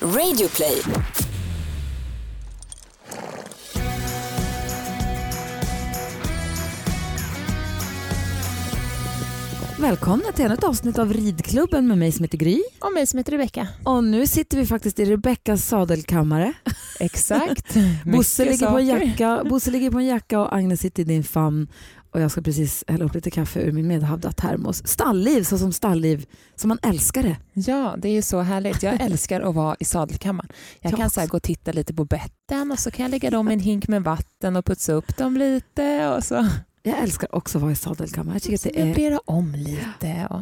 Radioplay. Välkomna till ännu ett avsnitt av Ridklubben med mig som heter Gry. Och mig som heter Rebecka. Och nu sitter vi faktiskt i Rebeckas sadelkammare. Exakt. Bosse ligger, på en jacka, Bosse ligger på en jacka och Agnes sitter i din famn. Och jag ska precis hälla upp lite kaffe ur min medhavda termos. Stallliv, så som stallliv, som man älskar det. Ja, det är ju så härligt. Jag älskar att vara i sadelkammaren. Jag kan så gå och titta lite på betten och så kan jag lägga dem i en hink med vatten och putsa upp dem lite. Och så Jag älskar också att vara i sadelkammaren. Jag tycker att det är möblera om lite. Och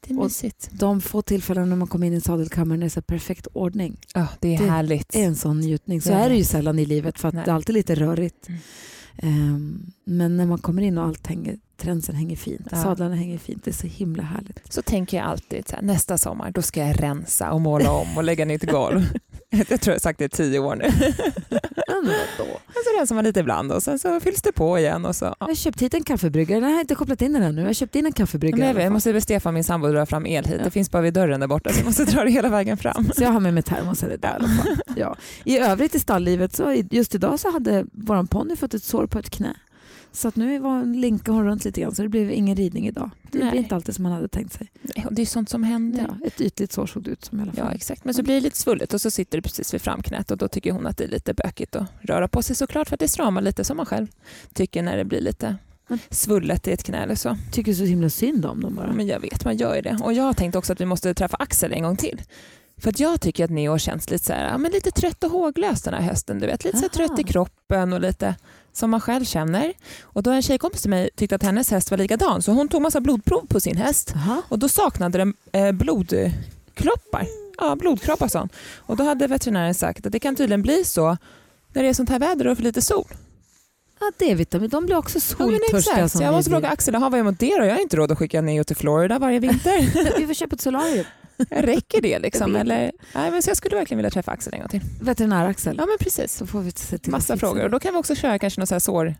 det är Och- mysigt. de få tillfällen när man kommer in i sadelkammaren är så perfekt ordning. Ja, det är Det härligt. Det är en sån njutning. Så Det är det ju sällan i livet för att Nej. det är alltid lite rörigt. Mm. Ehm, men när man kommer in och allt hänger, tränsen hänger fint, Ja. sadlarna hänger fint, det är så himla härligt. Så tänker jag alltid här, nästa sommar då ska jag rensa och måla om och lägga nytt golv. jag tror jag har sagt det i tio år nu. Så rensar man lite ibland och sen så fylls det på igen. Och så, ja. Jag har köpt hit en kaffebryggare, Nej, jag har inte kopplat in den ännu. Jag har köpt in en kaffebryggare. I jag, måste be Stefan, min sambo, dra fram el hit. Ja. Det finns bara vid dörren där borta så jag måste dra det hela vägen fram. Så jag har med mig termosen alla fall. Ja. I övrigt i stalllivet, så just idag så hade vår ponny fått ett sår på ett knä. Så att nu var linkade hon runt lite grann så det blev ingen ridning idag. Det Nej. blir inte alltid som man hade tänkt sig. Nej, Det är sånt som händer. Ja, ett ytligt sår såg det ut som i alla fall. Ja, exakt. Men så blir det lite svullet och så sitter det precis vid framknät och då tycker hon att det är lite bökigt att röra på sig såklart för att det stramar lite som man själv tycker när det blir lite Men- svullet i ett knä eller så. Tycker så himla synd om dem bara. Men jag vet, man gör ju det. Och jag har tänkt också att vi måste träffa Axel en gång till. För att jag tycker att Neo känns lite, så här, men lite trött och håglös den här hösten. Du vet, lite så trött i kroppen och lite som man själv känner. Och då en tjejkompis till mig tyckte att hennes häst var likadan så hon tog massa blodprov på sin häst Jaha. och då saknade den eh, blodkroppar. Ja, blodkroppar sa hon. Och då hade veterinären sagt att det kan tydligen bli så när det är sånt här väder och för lite sol. Ja, D-vitamin, de blir också Ja, soltörstiga. Så jag måste fråga Axel, "Jaha, vad är mot det då? Jag har inte råd att skicka Neo till Florida varje vinter. Vi får köpa ett solarium. Räcker det liksom? Eller? Nej, men så jag skulle verkligen vilja träffa Axel en gång till. Veterinär-Axel. Ja men precis. Så får vi se till Massa frågor. Och då kan vi också köra kanske någon så här sår,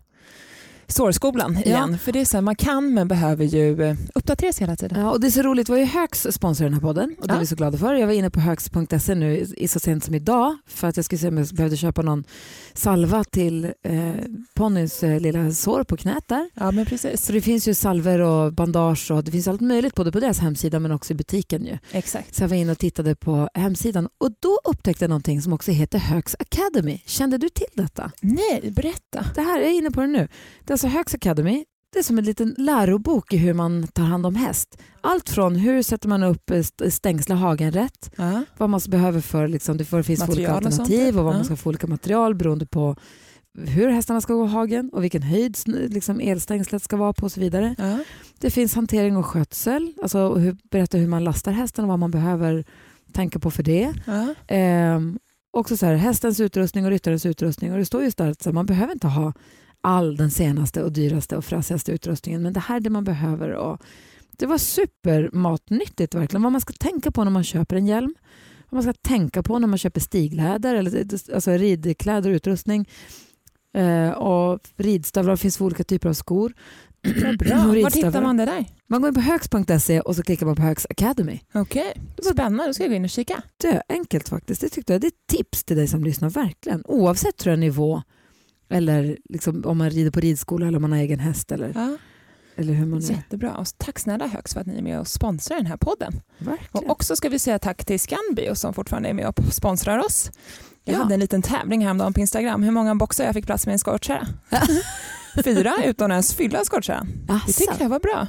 sårskolan Ja. igen. För det är så här, man kan men behöver ju eh, uppdateras hela tiden. Ja, och det är så roligt, det var ju Högs sponsor den här podden och det är Ja. vi så glada för. Jag var inne på högs.se nu så sent som idag för att jag skulle se om jag behövde köpa någon salva till eh, ponnys eh, lilla sår på knät där. Ja men precis. Så det finns ju salver och bandage och det finns allt möjligt både på deras hemsida men också i butiken ju. Exakt. Så jag var inne och tittade på hemsidan och då upptäckte jag någonting som också heter Högs Academy. Kände du till detta? Nej, berätta. Det här, jag är inne på det nu. Det är alltså Högs Academy. Det är som en liten lärobok i hur man tar hand om häst. Allt från hur sätter man upp eh, st- stängsla hagen rätt, Ja. vad man behöver för, liksom, det finns för olika Material och alternativ och vad ja. man ska få olika material beroende på hur hästarna ska gå hagen och vilken höjd liksom, elstängslet ska vara på och så vidare. Ja. Det finns hantering och skötsel, alltså hur, berätta hur man lastar hästen och vad man behöver tänka på för det. Ehm, också så här, hästens utrustning och ryttarens utrustning och det står just där att man behöver inte ha all den senaste och dyraste och fräsigaste utrustningen men det här är det man behöver. Och det var supermatnyttigt verkligen. Vad man ska tänka på när man köper en hjälm. Vad man ska tänka på när man köper stigläder eller alltså ridkläder och utrustning. Eh, och ridstövlar, det finns olika typer av skor. Bra. Var hittar man det där? Man går in på högs.se och så klickar man på Högs Academy. Okej, spännande. Då ska jag gå in och kika. Det enkelt faktiskt. Det tyckte jag. Det är ett tips till dig som lyssnar verkligen. Oavsett tror jag, nivå eller liksom, om man rider på ridskola eller om man har egen häst eller, Ja. eller hur man är. Jättebra. Och tack snälla Högs för att ni är med och sponsrar den här podden. Verkligen. Och också ska vi säga tack till Scanbio som fortfarande är med och sponsrar oss. Jag Ja. hade en liten tävling häromdagen på Instagram hur många boxar jag fick plats med i en skottkärra. Fyra utan att ens fylla skottkärran. Det tycker jag var bra.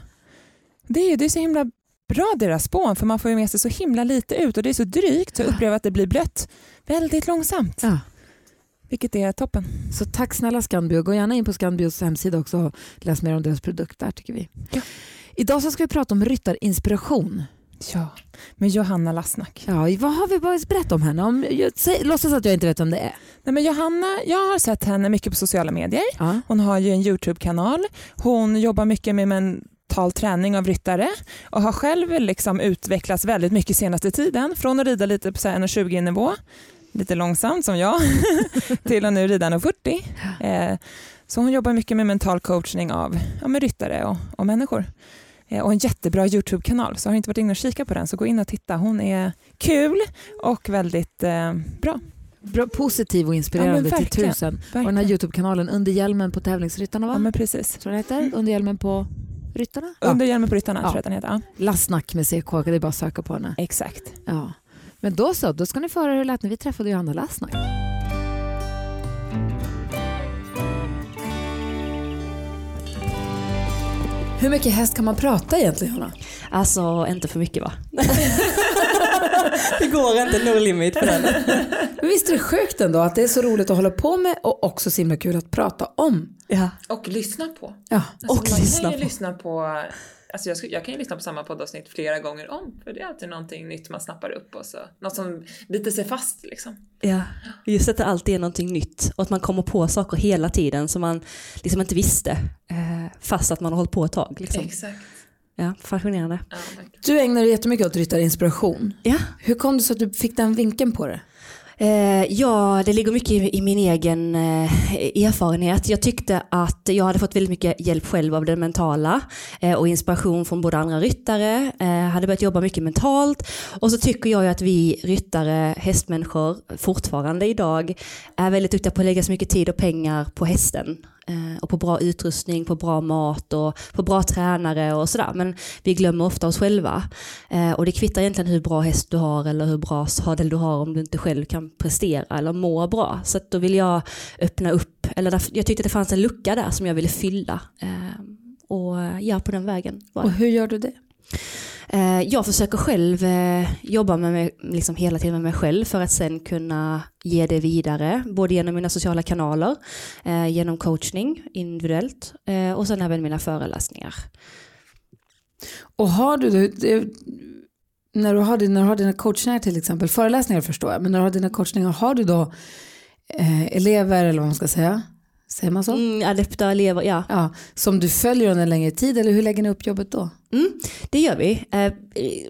Det är, det är så himla bra deras spån för man får ju med sig så himla lite ut och det är så drygt så jag upplever att det blir blött väldigt långsamt. Ja. Vilket är toppen. Så tack snälla Scanbio. Gå gärna in på Scanbios hemsida också och läs mer om deras produkt där tycker vi. Ja. Idag så ska vi prata om ryttarinspiration. Ja, med Johanna Lassnack. Ja, vad har vi börjat berätta om henne? Om, jag, säg, låtsas att jag inte vet vem det är. Nej, men Johanna, jag har sett henne mycket på sociala medier. Ja. Hon har ju en Youtube-kanal. Hon jobbar mycket med mental träning av ryttare och har själv liksom utvecklats väldigt mycket senaste tiden. Från att rida lite på så här 1,20 nivå, lite långsamt som jag, till att nu rida 1,40. Eh, så hon jobbar mycket med mental coachning av ja, med ryttare och, och människor. Eh, och en jättebra YouTube-kanal. Så har du inte varit inne och kika på den så gå in och titta. Hon är kul och väldigt eh, bra. Bra, positiv och inspirerande Ja, till verkligen. tusen. Och Verkligen. den här Youtube-kanalen Under hjälmen på tävlingsryttarna va? Ja, men precis. Tror det heter? Under hjälmen på ryttarna? Under hjälmen på ryttarna Ja. tror jag den heter. Ja, Lasnack med CK, det är bara att söka på henne. exakt. Ja. Men då så, då ska ni få höra hur det lät när vi träffade Johanna Lasnack. Hur mycket häst kan man prata egentligen Johanna? Alltså inte för mycket va? det går inte, no limit på den. Men visst är det sjukt ändå att det är så roligt att hålla på med och också så himla kul att prata om. Ja. Och lyssna på. Ja. Alltså, Och man lyssna kan ju på. lyssna på Alltså jag, jag kan ju lyssna på samma poddavsnitt flera gånger om för det är alltid någonting nytt man snappar upp och så något som biter sig fast liksom. ja. Just att det alltid är någonting nytt och att man kommer på saker hela tiden som man liksom inte visste eh, fast att man har hållit på ett tag. Liksom. Exakt. Ja, fascinerande. Ja. Du ägnar dig jättemycket åt ryttarinspiration. Ja. Hur kom det så att du fick den vinkeln på det? Eh, ja, det ligger mycket i, i min egen eh, erfarenhet. Jag tyckte att jag hade fått väldigt mycket hjälp själv av det mentala eh, och inspiration från både andra ryttare. Eh, hade börjat jobba mycket mentalt och så tycker jag ju att vi ryttare, hästmänniskor, fortfarande idag är väldigt duktiga på att lägga så mycket tid och pengar på hästen. Eh, och på bra utrustning, på bra mat och på bra tränare och sådär. Men vi glömmer ofta oss själva. Eh, och det kvittar egentligen hur bra häst du har eller hur bra sadel du har om du inte själv kan prestera eller må bra. Så då vill jag öppna upp, eller jag tyckte det fanns en lucka där som jag ville fylla. Eh, och ja, på den vägen var Och det. hur gör du det? Eh, jag försöker själv eh, jobba med mig, liksom hela tiden med mig själv för att sen kunna ge det vidare, både genom mina sociala kanaler, eh, genom coachning individuellt och sen även mina föreläsningar. Och har du, det, när, du har, när du har dina coachningar till exempel, föreläsningar förstår jag, men när du har dina coachningar, har du då eh, elever eller vad man ska säga, säger man så? Mm, adepta elever, ja. Ja, som du följer under en längre tid eller hur lägger ni upp jobbet då? Mm, det gör vi. Eh,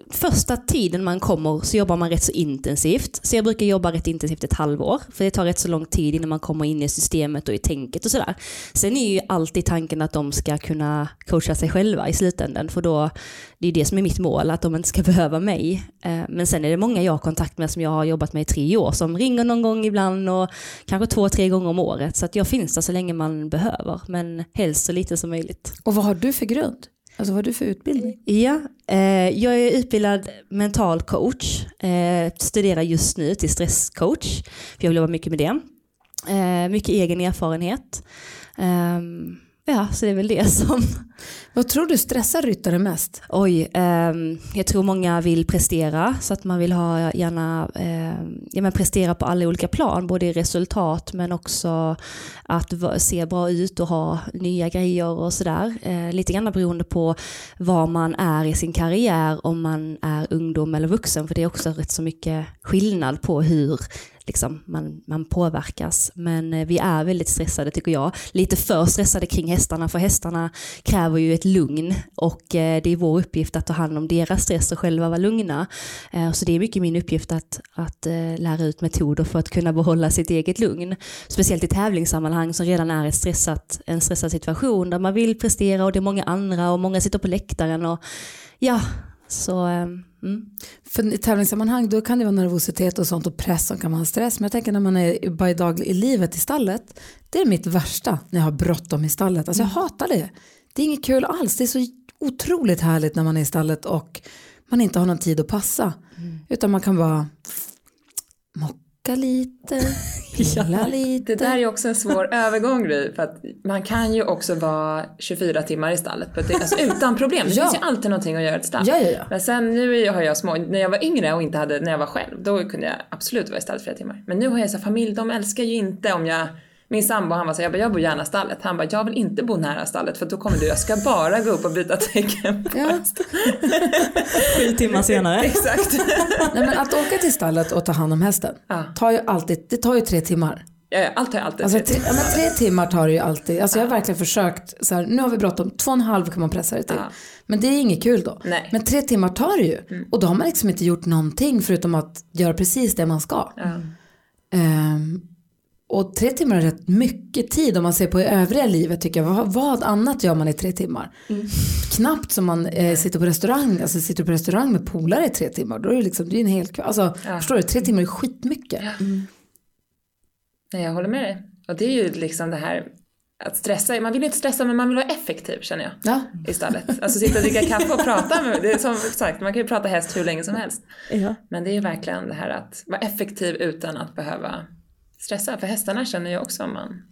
första tiden man kommer så jobbar man rätt så intensivt. Så jag brukar jobba rätt intensivt ett halvår. För det tar rätt så lång tid innan man kommer in i systemet och i tänket och sådär. Sen är ju alltid tanken att de ska kunna coacha sig själva i slutändan. För då, det är det som är mitt mål, att de inte ska behöva mig. Eh, men sen är det många jag har kontakt med som jag har jobbat med i tre år som ringer någon gång ibland och kanske två, tre gånger om året. Så att jag finns där så länge man behöver. Men helst så lite som möjligt. Och vad har du för grund? Alltså vad har du för utbildning? Ja, eh, jag är utbildad mental coach. Eh, studerar just nu till stresscoach. För jag vill jobba mycket med det. Eh, mycket egen erfarenhet. Ehm, ja, så det är väl det som... Vad tror du stressar ryttare mest? Oj, ehm, jag tror många vill prestera. Så att man vill ha gärna ehm, ja, men prestera på alla olika plan. Både i resultat men också att se bra ut och ha nya grejer och sådär. Eh, lite grann beroende på var man är i sin karriär, om man är ungdom eller vuxen. För det är också rätt så mycket skillnad på hur liksom, man, man påverkas. Men eh, vi är väldigt stressade tycker jag. Lite för stressade kring hästarna för hästarna kräver ju ett lugn och eh, det är vår uppgift att ta hand om deras stress och själva vara lugna. Eh, så det är mycket min uppgift att, att lära ut metoder för att kunna behålla sitt eget lugn. Speciellt i tävlingssammanhang som redan är ett stressat, en stressad situation där man vill prestera och det är många andra och många sitter på läktaren och ja, så ehm, mm. För i tävlingssammanhang då kan det vara nervositet och sånt och press som kan vara stress. Men jag tänker när man är i, dag, i livet i stallet. Det är mitt värsta när jag har bråttom i stallet. Alltså jag hatar det. Det är inget kul alls. Det är så otroligt härligt när man är i stallet och man inte har någon tid att passa. Utan man kan bara mocka lite, pilla lite. Det där är också en svår övergång Gry, för att man kan ju också vara 24 timmar i stallet på ett, alltså, utan problem. Det Ja. finns ju alltid någonting att göra i ett stall. Ja, ja, ja. Men sen nu har jag små, när jag var yngre och inte hade, när jag var själv, då kunde jag absolut vara i stallet flera timmar. Men nu har jag så här familj, de älskar ju inte om jag min sambo han var så här, jag, bara, jag bor gärna stallet. Han bara, jag vill inte bo nära stallet för då kommer du, jag ska bara gå upp och byta tecken. Ja. sju timmar senare. Exakt. Nej, men att åka till stallet och ta hand om hästen Ja. tar ju alltid, det tar ju tre timmar. Ja, Allt jag alltid Alltså, tre, ja, men tre timmar tar det ju alltid. Alltså, jag har verkligen försökt, så här, nu har vi bråttom, två och en halv kan man pressa det till. Ja. Men det är inget kul då. Nej. Men tre timmar tar det ju. Och då har man liksom inte gjort någonting förutom att göra precis det man ska. Ja. Ehm, Och tre timmar är rätt mycket tid om man ser på i övriga livet tycker jag. Vad, vad annat gör man i tre timmar? Knappt som man eh, sitter på restaurang, alltså sitter på restaurang med polare i tre timmar. Då är det liksom, det är en hel kväll. Alltså, Ja. förstår du, tre timmar är skitmycket. Nej, jag håller med dig. Och det är ju liksom det här att stressa. Man vill ju inte stressa men man vill vara effektiv känner jag. Ja. Istället. Alltså sitta och dricka kaffe och prata med, det är som sagt, man kan ju prata häst hur länge som helst. Ja. Men det är ju verkligen det här att vara effektiv utan att behöva stressa. För hästarna känner ju också om man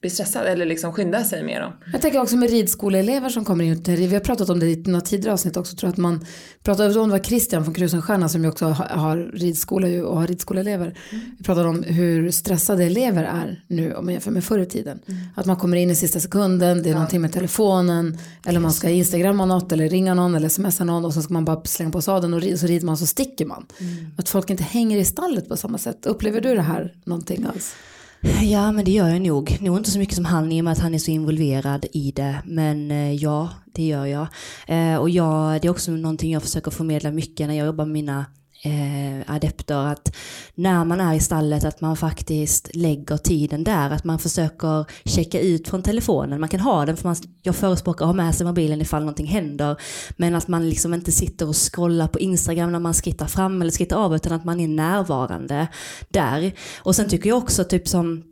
blir stressad eller liksom skyndar sig med dem. Jag tänker också med ridskoleelever som kommer in till Vi har pratat om det i några tidigare avsnitt också. Tror att man pratade om det var Christian från Krusenstjerna som ju också har, ridskola och har ridskoleelever. Vi pratade om hur stressade elever är nu om man jämför med förr i tiden. Att man kommer in i sista sekunden, det är någonting med telefonen eller man ska instagramma något eller ringa någon eller smsa någon och så ska man bara slänga på sadeln och så rider man så sticker man. Att folk inte hänger i stallet på samma sätt. Upplever du det här någonting alls? Ja men det gör jag nog. Nog inte så mycket som han i och med att han är så involverad i det. Men eh, ja, det gör jag. Eh, och jag, det är också någonting jag försöker förmedla mycket när jag jobbar med mina eh, adepter. Att när man är i stallet att man faktiskt lägger tiden där. Att man försöker checka ut från telefonen. Man kan ha den för man, jag förespråkar att ha med sig mobilen ifall någonting händer. Men att man liksom inte sitter och scrollar på Instagram när man skrittar fram eller skrittar av utan att man är närvarande där. Och sen tycker jag också typ som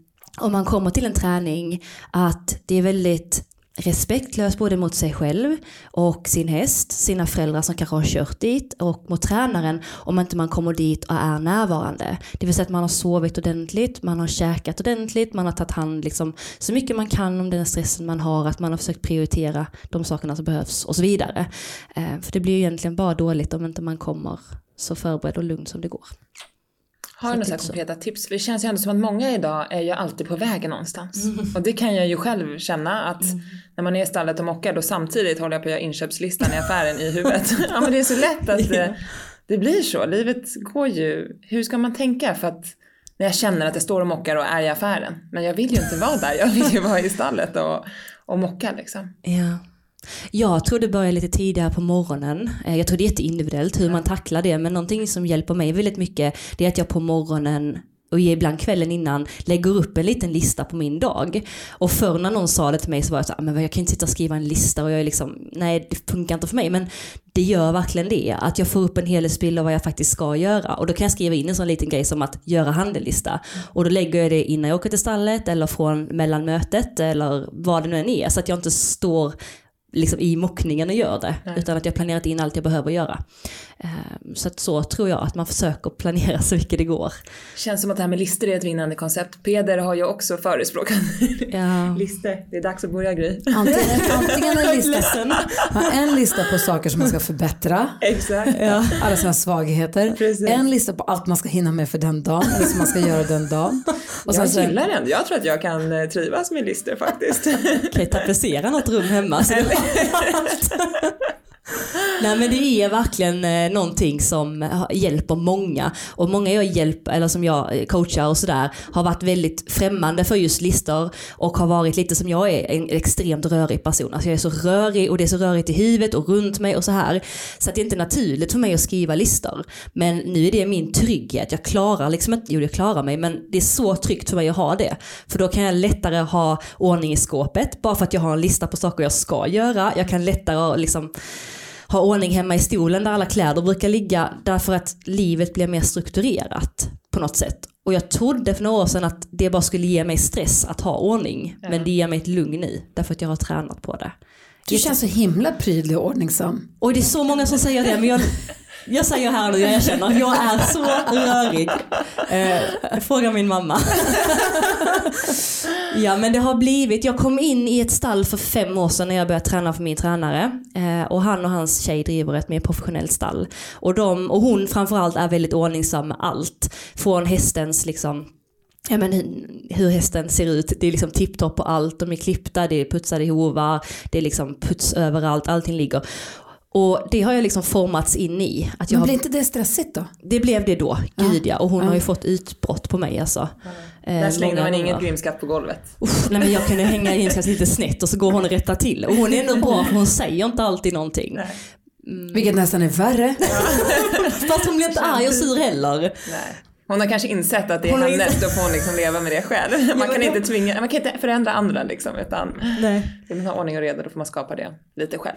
om man kommer till en träning att det är väldigt respektlös både mot sig själv och sin häst, sina föräldrar som kanske har kört dit och mot tränaren om inte man kommer dit och är närvarande. Det vill säga att man har sovit ordentligt, man har käkat ordentligt, man har tagit hand liksom, så mycket man kan om den stressen man har, att man har försökt prioritera de sakerna som behövs och så vidare. Eh, för det blir ju egentligen bara dåligt om inte man kommer så förberedd och lugn som det går. Har du några tips. konkreta tips? För det känns ju ändå som att många idag är ju alltid på väg någonstans. Och det kan jag ju själv känna att när man är i stallet och mockar då samtidigt håller jag på att göra inköpslistan i affären i huvudet. ja men det är så lätt att det, det blir så. Livet går ju, hur ska man tänka för att när jag känner att jag står och mockar och är i affären. Men jag vill ju inte vara där, jag vill ju vara i stallet och, och mocka liksom. Ja. Jag tror det börjar lite tidigare på morgonen. Eh, Jag tror det är jätteindividuellt hur man tacklar det. Men någonting som hjälper mig väldigt mycket det är att jag på morgonen och ibland kvällen innan lägger upp en liten lista på min dag. Och förr när någon sa det till mig så var jag så "Ah, men jag kan inte sitta och skriva en lista och jag är liksom, nej det funkar inte för mig. Men det gör verkligen det, att jag får upp en helhetsbild av vad jag faktiskt ska göra. Och då kan jag skriva in en sån liten grej som att göra handelista. Och då lägger jag det innan jag åker till stallet eller från mellan mötet eller vad det nu än är. Så att jag inte står liksom i mockningen och gör det. Nej. Utan att jag planerat in allt jag behöver göra. Ehm, Så att så tror jag att man försöker planera så mycket det går. Känns som att det här med listor är ett vinnande koncept. Peder har ju också förespråkat Ja. listor. Det är dags att börja Gry. Antingen, antingen en, lista, en lista på saker som man ska förbättra. Exakt. alla sina svagheter. Precis. En lista på allt man ska hinna med för den dagen, eller som man ska göra den dagen. Och sen Jag så, gillar den. Jag tror att jag kan eh, trivas med listor faktiskt. Kan jag tapetsera något rum hemma? Så Nej men det är verkligen eh, någonting som eh, hjälper många. Och många jag hjälper, eller som jag eh, coachar och sådär, har varit väldigt främmande för just listor och har varit lite som jag är, en extremt rörig person. Alltså jag är så rörig och det är så rörigt i huvudet och runt mig och så här. Så att det är inte naturligt för mig att skriva listor. Men nu är det min trygghet. Jag klarar liksom inte, jo jag klarar mig, men det är så tryggt för mig att ha det. För då kan jag lättare ha ordning i skåpet, bara för att jag har en lista på saker jag ska göra. Jag kan lättare liksom ha ordning hemma i stolen där alla kläder brukar ligga därför att livet blir mer strukturerat på något sätt. Och jag trodde för några år sedan att det bara skulle ge mig stress att ha ordning. Ja. Men det ger mig ett lugn i därför att jag har tränat på det. du känns så himla prydlig och ordningsam. Och det är så många som säger det men jag, jag säger här nu, jag erkänner, jag är så rörig. Eh, fråga min mamma. ja men det har blivit, jag kom in i ett stall för fem år sedan när jag började träna för min tränare. Eh, och han och hans tjej driver ett mer professionellt stall. Och, de, och hon framförallt är väldigt ordningsam med allt. Från hästens liksom Ja, men hur- hur hästen ser ut, det är liksom tipptopp på allt, de är klippta, det är putsade hovar, det är liksom puts överallt, allting ligger. Och det har jag liksom formats in i. Att jag Men har, blir inte det stressigt då? det blev det då, gud ja. Och hon Ja. har ju fått utbrott på mig alltså. Eh, Där slängde många man inget grimskatt på golvet. Uff, nej men jag kunde hänga sig lite snett och så går hon och rättar till. Och hon är ändå bra för hon säger inte alltid någonting. Nej. Vilket nästan är värre. Fast hon blir inte arg och sur heller. Nej. Hon har kanske insett att det är Hon har hennes, insett- då får hon liksom leva med det själv. Man kan inte tvinga, man kan inte förändra andra liksom, utan Nej. vill man ha ordning och reda då får man skapa det lite själv.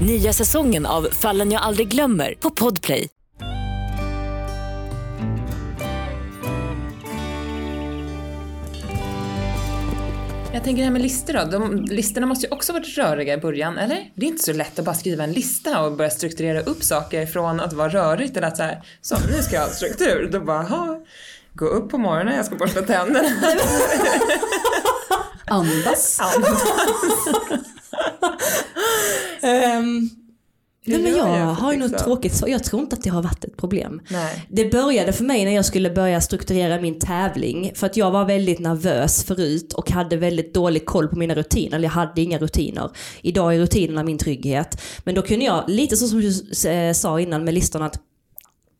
Nya säsongen av Fallen jag aldrig glömmer på Podplay. Jag tänker det här med listor då. De, listorna måste ju också varit röriga i början, eller? Det är inte så lätt att bara skriva en lista och börja strukturera upp saker från att vara rörigt till att så här, så nu ska jag ha struktur. Då bara, ha, gå upp på morgonen, jag ska borsta tänderna. Andas. Ehm, Hur nej, men jag har ju något liksom? tråkigt svar. Jag tror inte att det har varit ett problem. Nej. Det började för mig när jag skulle börja strukturera min tävling. För att jag var väldigt nervös förut och hade väldigt dålig koll på mina rutiner. Eller jag hade inga rutiner. Idag är rutinerna min trygghet. Men då kunde jag, lite så som du eh, sa innan med listorna, att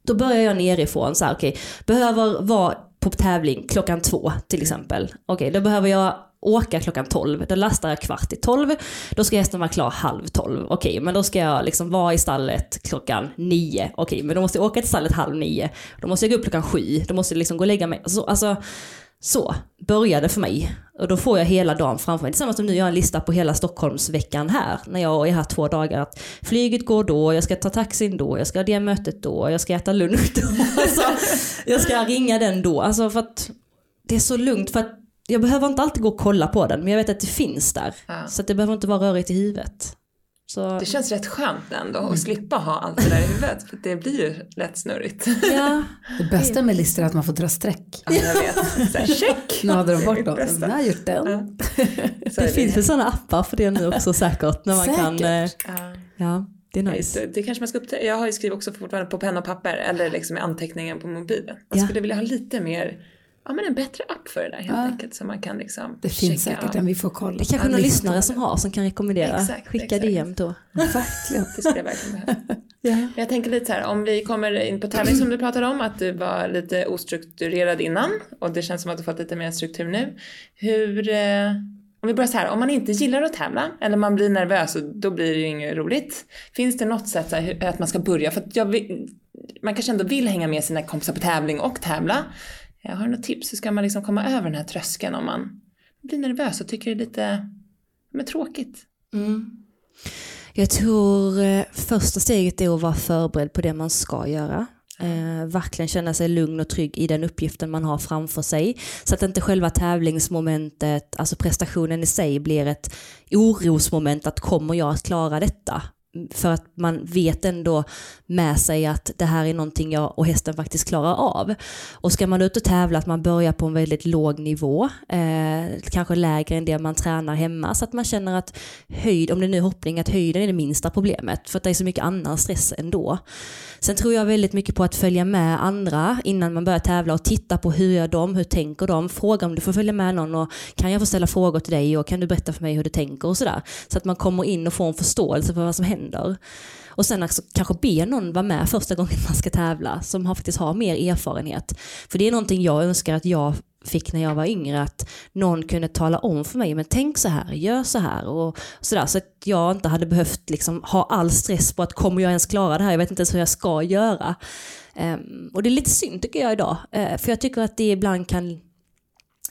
då börjar jag nerifrån. Så här, okej, behöver vara på tävling klockan två till exempel. Okej, då behöver jag åka klockan 12. Då lastar jag kvart i 12. Då ska hästen vara klar halv 12. Okej, men då ska jag liksom vara i stallet klockan 9. Okej, men då måste jag åka till stallet halv 9. Då måste jag gå upp klockan 7. Då måste jag liksom gå och lägga mig. Så, alltså, så började för mig. Och då får jag hela dagen framför mig. Tillsammans som nu, jag har en lista på hela Stockholmsveckan här. När jag är här två dagar. Att flyget går då, jag ska ta taxin då, jag ska ha det mötet då, jag ska äta lunch då. Alltså, jag ska ringa den då. Alltså för att det är så lugnt. För att jag behöver inte alltid gå och kolla på den, men jag vet att det finns där. Ja. Så att det behöver inte vara rörigt i huvudet. Så, Det känns rätt skönt ändå att slippa ha allt det där i huvudet. För det blir ju lätt snurrigt. ja, Det bästa med listor är att man får dra streck. Ja, jag vet. Så här, check! Nu hade de Det bort dem. Jag har gjort den. Ja. Så är det finns väl sådana appar för det nu också säkert. När man kan, eh, Säkert. Ja. ja, det är nice. Det, det kanske man ska upptäcka. Jag har ju skrivit också fortfarande på penna och papper eller liksom i anteckningen på mobilen. Jag Ja. skulle vilja ha lite mer, ja men en bättre app för det där helt Ja. enkelt. Så man kan liksom Det finns säkert en vi får kolla. Det kanske Ja, listor. lyssnare som har som kan rekommendera. Exakt, Skicka exakt. DM då. Verkligen. Det skulle jag verkligen behöva. Ja. Men jag tänker lite så här, om vi kommer in på tävling som du pratade om, att du var lite ostrukturerad innan och det känns som att du fått lite mer struktur nu. Hur, eh, om vi börjar så här, om man inte gillar att tävla eller man blir nervös och då blir det ju inget roligt. Finns det något sätt så här, att man ska börja? För att jag vill, man kanske ändå vill hänga med sina kompisar på tävling och tävla. Jag har något tips, hur ska man liksom komma över den här tröskeln om man blir nervös och tycker det är lite men, tråkigt? Mm. Jag tror eh, första steget är att vara förberedd på det man ska göra. Eh, verkligen känna sig lugn och trygg i den uppgiften man har framför sig. Så att inte själva tävlingsmomentet, alltså prestationen i sig blir ett orosmoment att kommer jag att klara detta? För att man vet ändå med sig att det här är någonting jag och hästen faktiskt klarar av. Och ska man ut och tävla att man börjar på en väldigt låg nivå, eh, kanske lägre än det man tränar hemma, så att man känner att höjd, om det nu är hoppning, att höjden är det minsta problemet, för att det är så mycket annan stress ändå. Sen tror jag väldigt mycket på att följa med andra innan man börjar tävla och titta på hur gör de, hur tänker de, fråga om du får följa med någon och kan jag få ställa frågor till dig och kan du berätta för mig hur du tänker och sådär. Så att man kommer in och får en förståelse för vad som händer. Och sen alltså, kanske be någon vara med första gången man ska tävla som har, faktiskt har mer erfarenhet. För det är någonting jag önskar att jag fick när jag var yngre, att någon kunde tala om för mig, men tänk så här, gör så här och sådär. Så att jag inte hade behövt liksom ha all stress på att kommer jag ens klara det här, jag vet inte ens hur jag ska göra. Um, och det är lite synd tycker jag idag, uh, för jag tycker att det ibland kan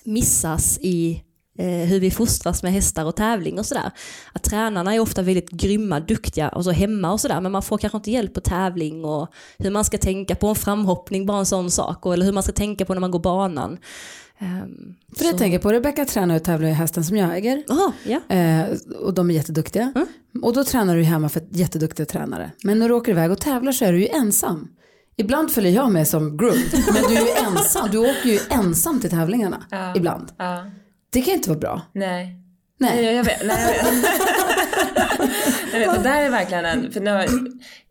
missas i hur vi fostras med hästar och tävling och sådär. Att tränarna är ofta väldigt grymma, duktiga och så hemma och sådär men man får kanske inte hjälp på tävling och hur man ska tänka på en framhoppning, bara en sån sak, och, eller hur man ska tänka på när man går banan. Um, För jag tänker på Rebecka tränar och tävlar i hästen som jag äger. Aha, ja. Eh, och de är jätteduktiga. Mm. Och då tränar du hemma för jätteduktiga tränare. Men när du åker iväg och tävlar så är du ju ensam. Ibland följer jag med som groom, men du är ju ensam. Du åker ju ensam till tävlingarna Ja. ibland. Ja. Det kan inte vara bra. Nej. Nej. Nej, jag vet. Nej, jag vet. Jag vet, det där är verkligen en, för nu,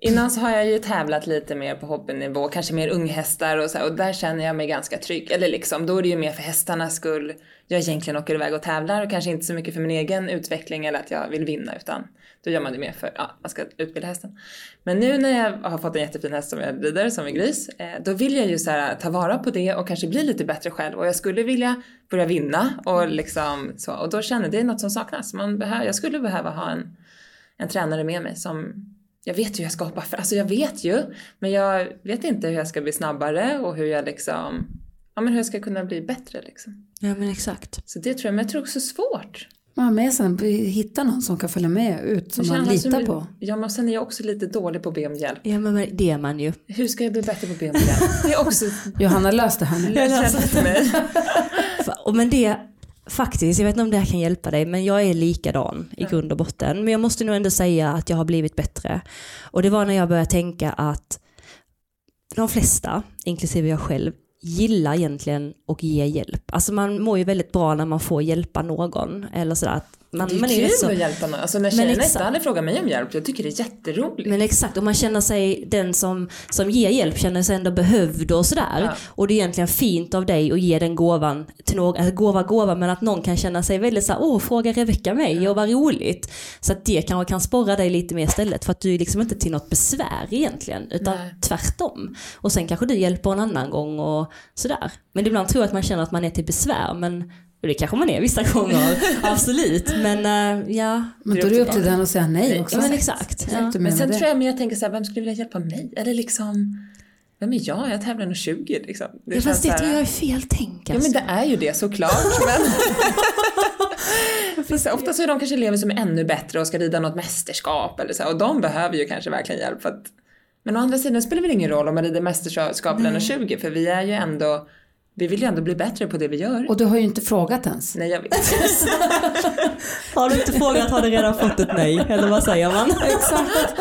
innan så har jag ju tävlat lite mer på hobbynivå, kanske mer unghästar och så här, och där känner jag mig ganska trygg. Eller liksom, då är det ju mer för hästarnas skull. Jag egentligen åker iväg och tävlar och kanske inte så mycket för min egen utveckling eller att jag vill vinna utan då gör man det mer för, ja, man ska utbilda hästen. Men nu när jag har fått en jättefin häst som jag rider, som är gris, eh, då vill jag ju så här, ta vara på det och kanske bli lite bättre själv och jag skulle vilja börja vinna och liksom så. Och då känner jag det är något som saknas. Man behöver, jag skulle behöva ha en, en tränare med mig som jag vet ju hur jag ska hoppa för, alltså jag vet ju, men jag vet inte hur jag ska bli snabbare och hur jag liksom, ja men hur jag ska kunna bli bättre liksom. Ja men exakt. Så det tror jag, men jag tror också svårt. Har med sig, hitta någon som kan följa med ut, som Det man känns litar som- på. Ja men sen är jag också lite dålig på att be om hjälp. Ja men det är man ju. Hur ska jag bli bättre på att be om hjälp? Det är också Johanna, lös det här nu. lätt för mig. Fa- Och men det, faktiskt, jag vet inte om det här kan hjälpa dig, men jag är likadan i grund och botten. Men jag måste nog ändå säga att jag har blivit bättre. Och det var när jag började tänka att de flesta, inklusive jag själv, gillar egentligen att ge hjälp. Alltså man mår ju väldigt bra när man får hjälpa någon. Eller sådär. att Man, Det är man kul rätt så- att hjälpa någon. Alltså när tjejerna exakt. inte hade frågat mig om hjälp, jag tycker det är jätteroligt. Men exakt, och man känner sig, den som, som ger hjälp känner sig ändå behövd och sådär. Ja. Och det är egentligen fint av dig att ge den gåvan till någon, alltså gåva gåva men att någon kan känna sig väldigt såhär, åh fråga Rebecka mig och vad roligt. Så att det kanske kan sporra dig lite mer istället för att du är liksom inte till något besvär egentligen utan Nej. tvärtom. Och sen kanske du hjälper en annan gång och sådär. Men ibland tror jag att man känner att man är till besvär men och det kanske man är vissa gånger, absolut. Men äh, ja, Men då är det upp till den att säga nej också. ja men exakt. Ja. Men sen tror jag mer jag tänker så här, vem skulle vilja hjälpa mig? Eller liksom, vem är jag? Jag tävlar nog 20 liksom. Det Ja, fast det här- tror jag är fel tänk Ja alltså. men det är ju det såklart. Men... ofta så är de kanske elever som är ännu bättre och ska rida något mästerskap eller så och de behöver ju kanske verkligen hjälp för att men å andra sidan spelar det väl ingen roll om man rider mästerskap eller 20 för vi är ju ändå vi vill ju ändå bli bättre på det vi gör. Och du har ju inte frågat ens. Nej jag vet. Har du inte frågat har du redan fått ett nej, eller vad säger man? Exakt.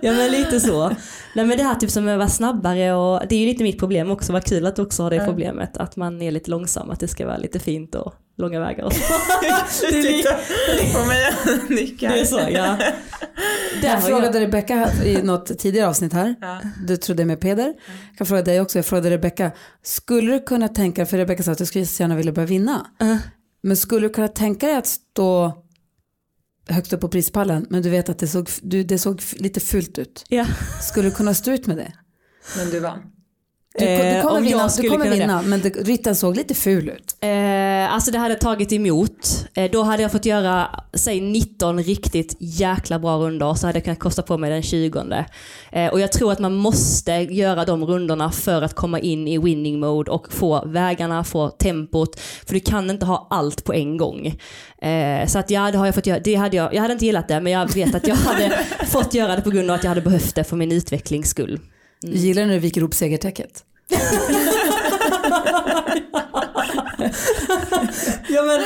ja men lite så. Nej men det här typ som att vara snabbare och det är ju lite mitt problem också, vad kul att du också har det problemet, att man är lite långsam, att det ska vara lite fint och långa vägar och så. det, är li- På mig och nickar. det är så, ja. Där Jag frågade Rebecka i något tidigare avsnitt här. Ja. Du trodde med Peder. Jag kan fråga dig också. Jag frågade Rebecka. Skulle du kunna tänka för Rebecka sa att du skulle så gärna vilja börja vinna. Uh. Men skulle du kunna tänka dig att stå högst upp på prispallen men du vet att det såg, du, det såg lite fult ut. Ja. Skulle du kunna stå ut med det? Men du vann. Du, du Eh, kommer om vinna, du kommer vinna men det, ryttaren såg lite ful ut. Eh, alltså det hade tagit emot. Eh, då hade jag fått göra, säg 19 riktigt jäkla bra rundor så hade jag kunnat kosta på mig den 20. Eh, och jag tror att man måste göra de rundorna för att komma in i winning mode och få vägarna, få tempot. För du kan inte ha allt på en gång. Eh, så att ja, det har jag fått göra. Det hade jag, jag hade inte gillat det men jag vet att jag hade fått göra det på grund av att jag hade behövt det för min utvecklings skull. Du gillar när du viker ihop segertäcket? Ja men,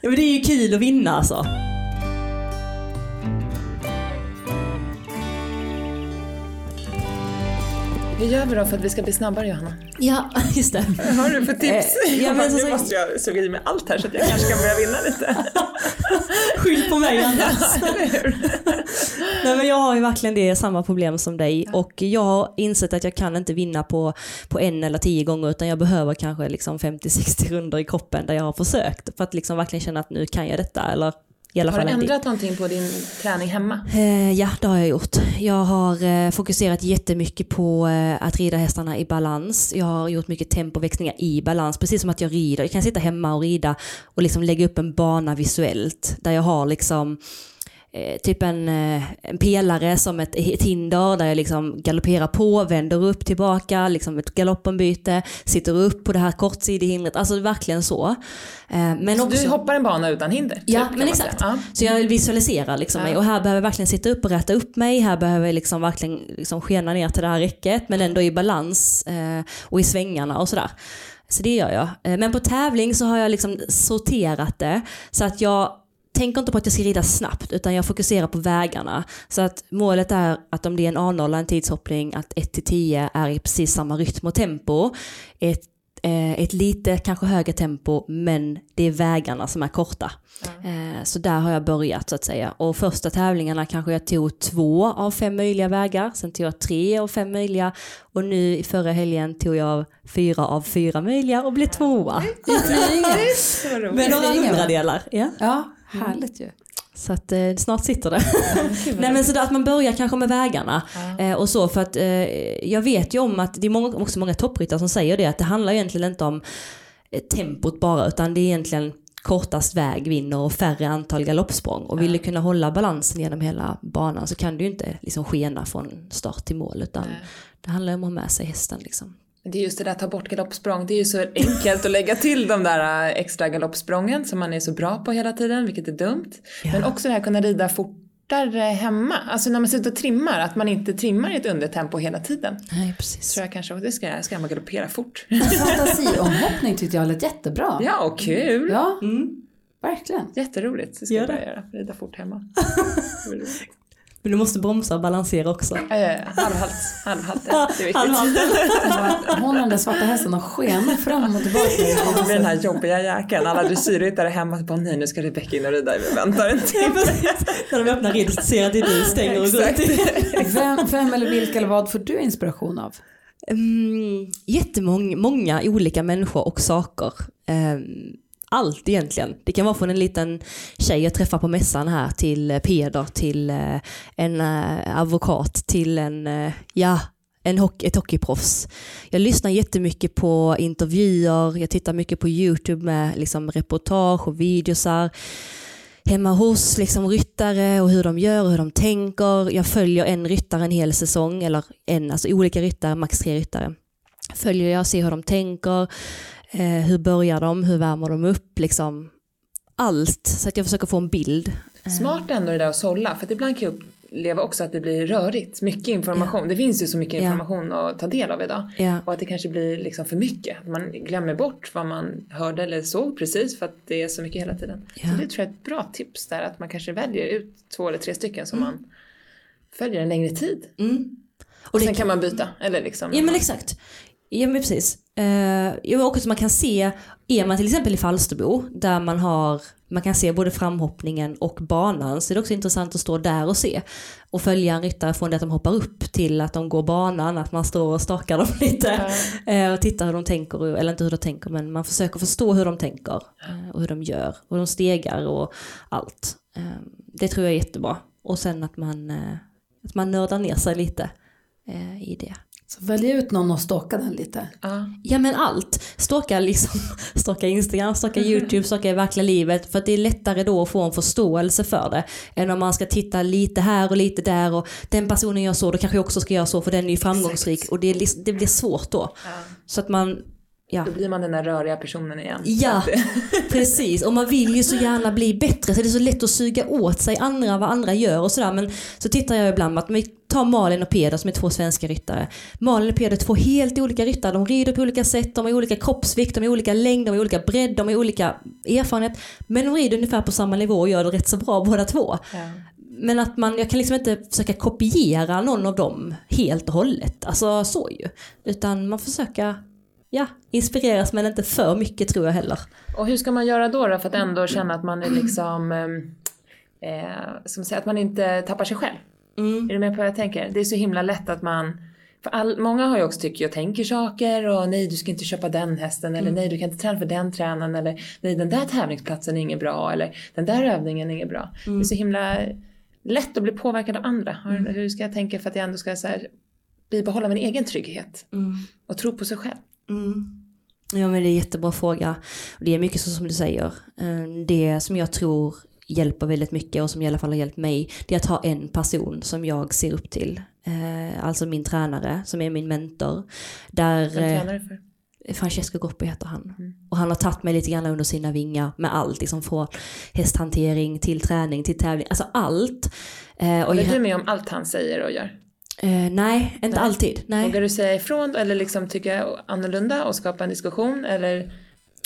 ja men det är ju kul att vinna alltså. Hur gör vi då för att vi ska bli snabbare Johanna? Ja, just det. Har du för tips? Eh, ja, men så- nu måste jag suga i mig allt här så att jag kanske kan börja vinna lite. Skyll på mig annars. Nej men jag har ju verkligen det samma problem som dig och jag har insett att jag kan inte vinna på, på en eller tio gånger utan jag behöver kanske liksom 50-60 runder i kroppen där jag har försökt för att liksom verkligen känna att nu kan jag detta eller i alla Har fall du ändrat någonting på din träning hemma? Eh, ja, det har jag gjort. Jag har eh, fokuserat jättemycket på eh, att rida hästarna i balans. Jag har gjort mycket tempoväxlingar i balans, precis som att jag rider. Jag kan sitta hemma och rida och liksom lägga upp en bana visuellt där jag har liksom eh, typ en, eh, en pelare som ett, ett hinder där jag liksom galopperar på, vänder upp tillbaka, liksom ett galoppombyte, sitter upp på det här kortsidehindret. Alltså verkligen så. Eh, men Så också, du hoppar en bana utan hinder? Ja, typ, men exakt. Ja. Så jag visualiserar liksom mig och här behöver jag verkligen sitta upp och rätta upp mig. Här behöver jag liksom verkligen liksom skena ner till det här räcket men ändå i balans eh, och i svängarna och sådär. Så det gör jag. Men på tävling så har jag liksom sorterat det så att jag tänker inte på att jag ska rida snabbt utan jag fokuserar på vägarna. Så att målet är att om det är en A0, en tidshoppning, att 1-10 är i precis samma rytm och tempo. Ett eh, ett lite kanske högre tempo men det är vägarna som är korta. Eh, så där har jag börjat så att säga. Och första tävlingarna kanske jag tog två av fem möjliga vägar, sen tog jag tre av fem möjliga och nu i förra helgen tog jag fyra av fyra möjliga och blev tvåa. Med några andra delar. Ja. Ja, härligt ju. Så att eh, snart sitter det. Nej men så att man börjar kanske med vägarna eh, och så för att eh, jag vet ju om att det är många, också många toppryttare som säger det att det handlar egentligen inte om eh, tempot bara utan det är egentligen kortast väg vinner och färre antal galoppsprång. Och vill du kunna hålla balansen genom hela banan så kan du ju inte liksom skena från start till mål utan det handlar om att ha med sig hästen liksom. Det är just det där ta bort galoppsprång. Det är ju så enkelt att lägga till de där äh, extra galoppsprången som man är så bra på hela tiden, vilket är dumt. Men också det här kunna rida fortare hemma. Alltså när man sitter och trimmar, att man inte trimmar i ett undertempo hela tiden. Nej precis. Tror jag kanske, det ska jag, ska jag galoppera fort. Fantasiomhoppning tyckte jag lät jättebra. ja, och kul! Ja, Mm. verkligen. Jätteroligt, det ska Gör jag det. börja göra. Rida fort hemma. Men du måste bromsa och balansera också. Ja, ja, ja. Halvhalt, halvhalt, ja, det är viktigt. Hon och den svarta hästen och sken fram och tillbaka. Med den här jobbiga jäkeln. Alla dressyrryttare hemma bara nej nu ska Rebecka in och rida, vi väntar en timme. När de öppnar rid ser att det är du stänger och går ut. Vem, vem eller vilka eller vad får du inspiration av? Mm, jättemånga många olika människor och saker. Ehm, allt egentligen. Det kan vara från en liten tjej jag träffar på mässan här till eh, Peder, till eh, en eh, advokat, till en, ja, en hockey, ett hockeyproffs. Jag lyssnar jättemycket på intervjuer, jag tittar mycket på YouTube med liksom, reportage och videosar hemma hos liksom, ryttare och hur de gör och hur de tänker. Jag följer en ryttare en hel säsong, eller en, alltså olika ryttare, max tre ryttare. Följer jag, ser hur de tänker, eh, hur börjar de, hur värmer de upp, liksom allt. Så att jag försöker få en bild. Smart ändå det där att sålla, för att ibland kan jag uppleva också att det blir rörigt. Mycket information. Det finns ju så mycket information att ta del av idag. Ja. Och att det kanske blir liksom för mycket. Att man glömmer bort vad man hörde eller såg precis för att det är så mycket hela tiden. Så det tror jag är ett bra tips där att man kanske väljer ut två eller tre stycken som Mm. man följer en längre tid. Mm. Och det sen kan man byta. Eller liksom. Ja men exakt. Ja men precis. Ja, men också så man kan se, är man till exempel i Falsterbo där man har, man kan se både framhoppningen och banan så är det också intressant att stå där och se. Och följa en ryttare från det att de hoppar upp till att de går banan, att man står och stakar dem lite. Eh, och tittar hur de tänker, eller inte hur de tänker men man försöker förstå hur de tänker. eh, och hur de gör, och de stegar och allt. Eh, det tror jag är jättebra. Och sen att man, eh, att man nördar ner sig lite eh, i det. Så välj ut någon och ståka den lite. Ja. Ja men allt. Stalka liksom, stalka Instagram, stalka YouTube, stalka i verkliga livet. För att det är lättare då att få en förståelse för det. Än om man ska titta lite här och lite där och den personen gör så, då kanske jag också ska göra så för den är ju framgångsrik. Och det, är, det blir svårt då. Så att man, ja. Då blir man den där röriga personen igen. Ja, precis. Och man vill ju så gärna bli bättre så det är så lätt att suga åt sig andra, vad andra gör och sådär. Men så tittar jag ibland på att vi tar Malin och Peder som är två svenska ryttare. Malin och Peder är två helt olika ryttare. De rider på olika sätt, de har olika kroppsvikt, de har olika längd, de har olika bredd, de har olika erfarenhet. Men de rider ungefär på samma nivå och gör det rätt så bra båda två. Ja. Men att man, jag kan liksom inte försöka kopiera någon av dem helt och hållet. Alltså så ju. Utan man försöker, ja, inspireras men inte för mycket tror jag heller. Och hur ska man göra då, då för att ändå känna att man är liksom, ehm, eh, som säger, att man inte tappar sig själv? Mm. Är du med på vad jag tänker? Det är så himla lätt att man, för all, många har ju också tycker jag tänker saker och nej du ska inte köpa den hästen eller nej du kan inte träna för den tränaren eller nej den där tävlingsplatsen är inget bra eller den där övningen är inget bra. Det är så himla lätt att bli påverkad av andra. Hur, hur ska jag tänka för att jag ändå ska så här, bibehålla min egen trygghet Mm. och tro på sig själv? Mm. Ja men det är en jättebra fråga. Det är mycket så som du säger. Eh, Det som jag tror hjälper väldigt mycket och som i alla fall har hjälpt mig. Det är att ha en person som jag ser upp till. Eh, Alltså min tränare som är min mentor. Där, Vem eh, tränar du för? Francesco Groppi heter han. Och han har tagit mig lite grann under sina vingar med allt. Liksom från hästhantering till träning till tävling. Alltså allt. Eh, och Håller du med om allt han säger och gör? Eh, nej, inte Nej. alltid. Nej. Vågar du säga ifrån eller liksom tycka annorlunda och skapa en diskussion eller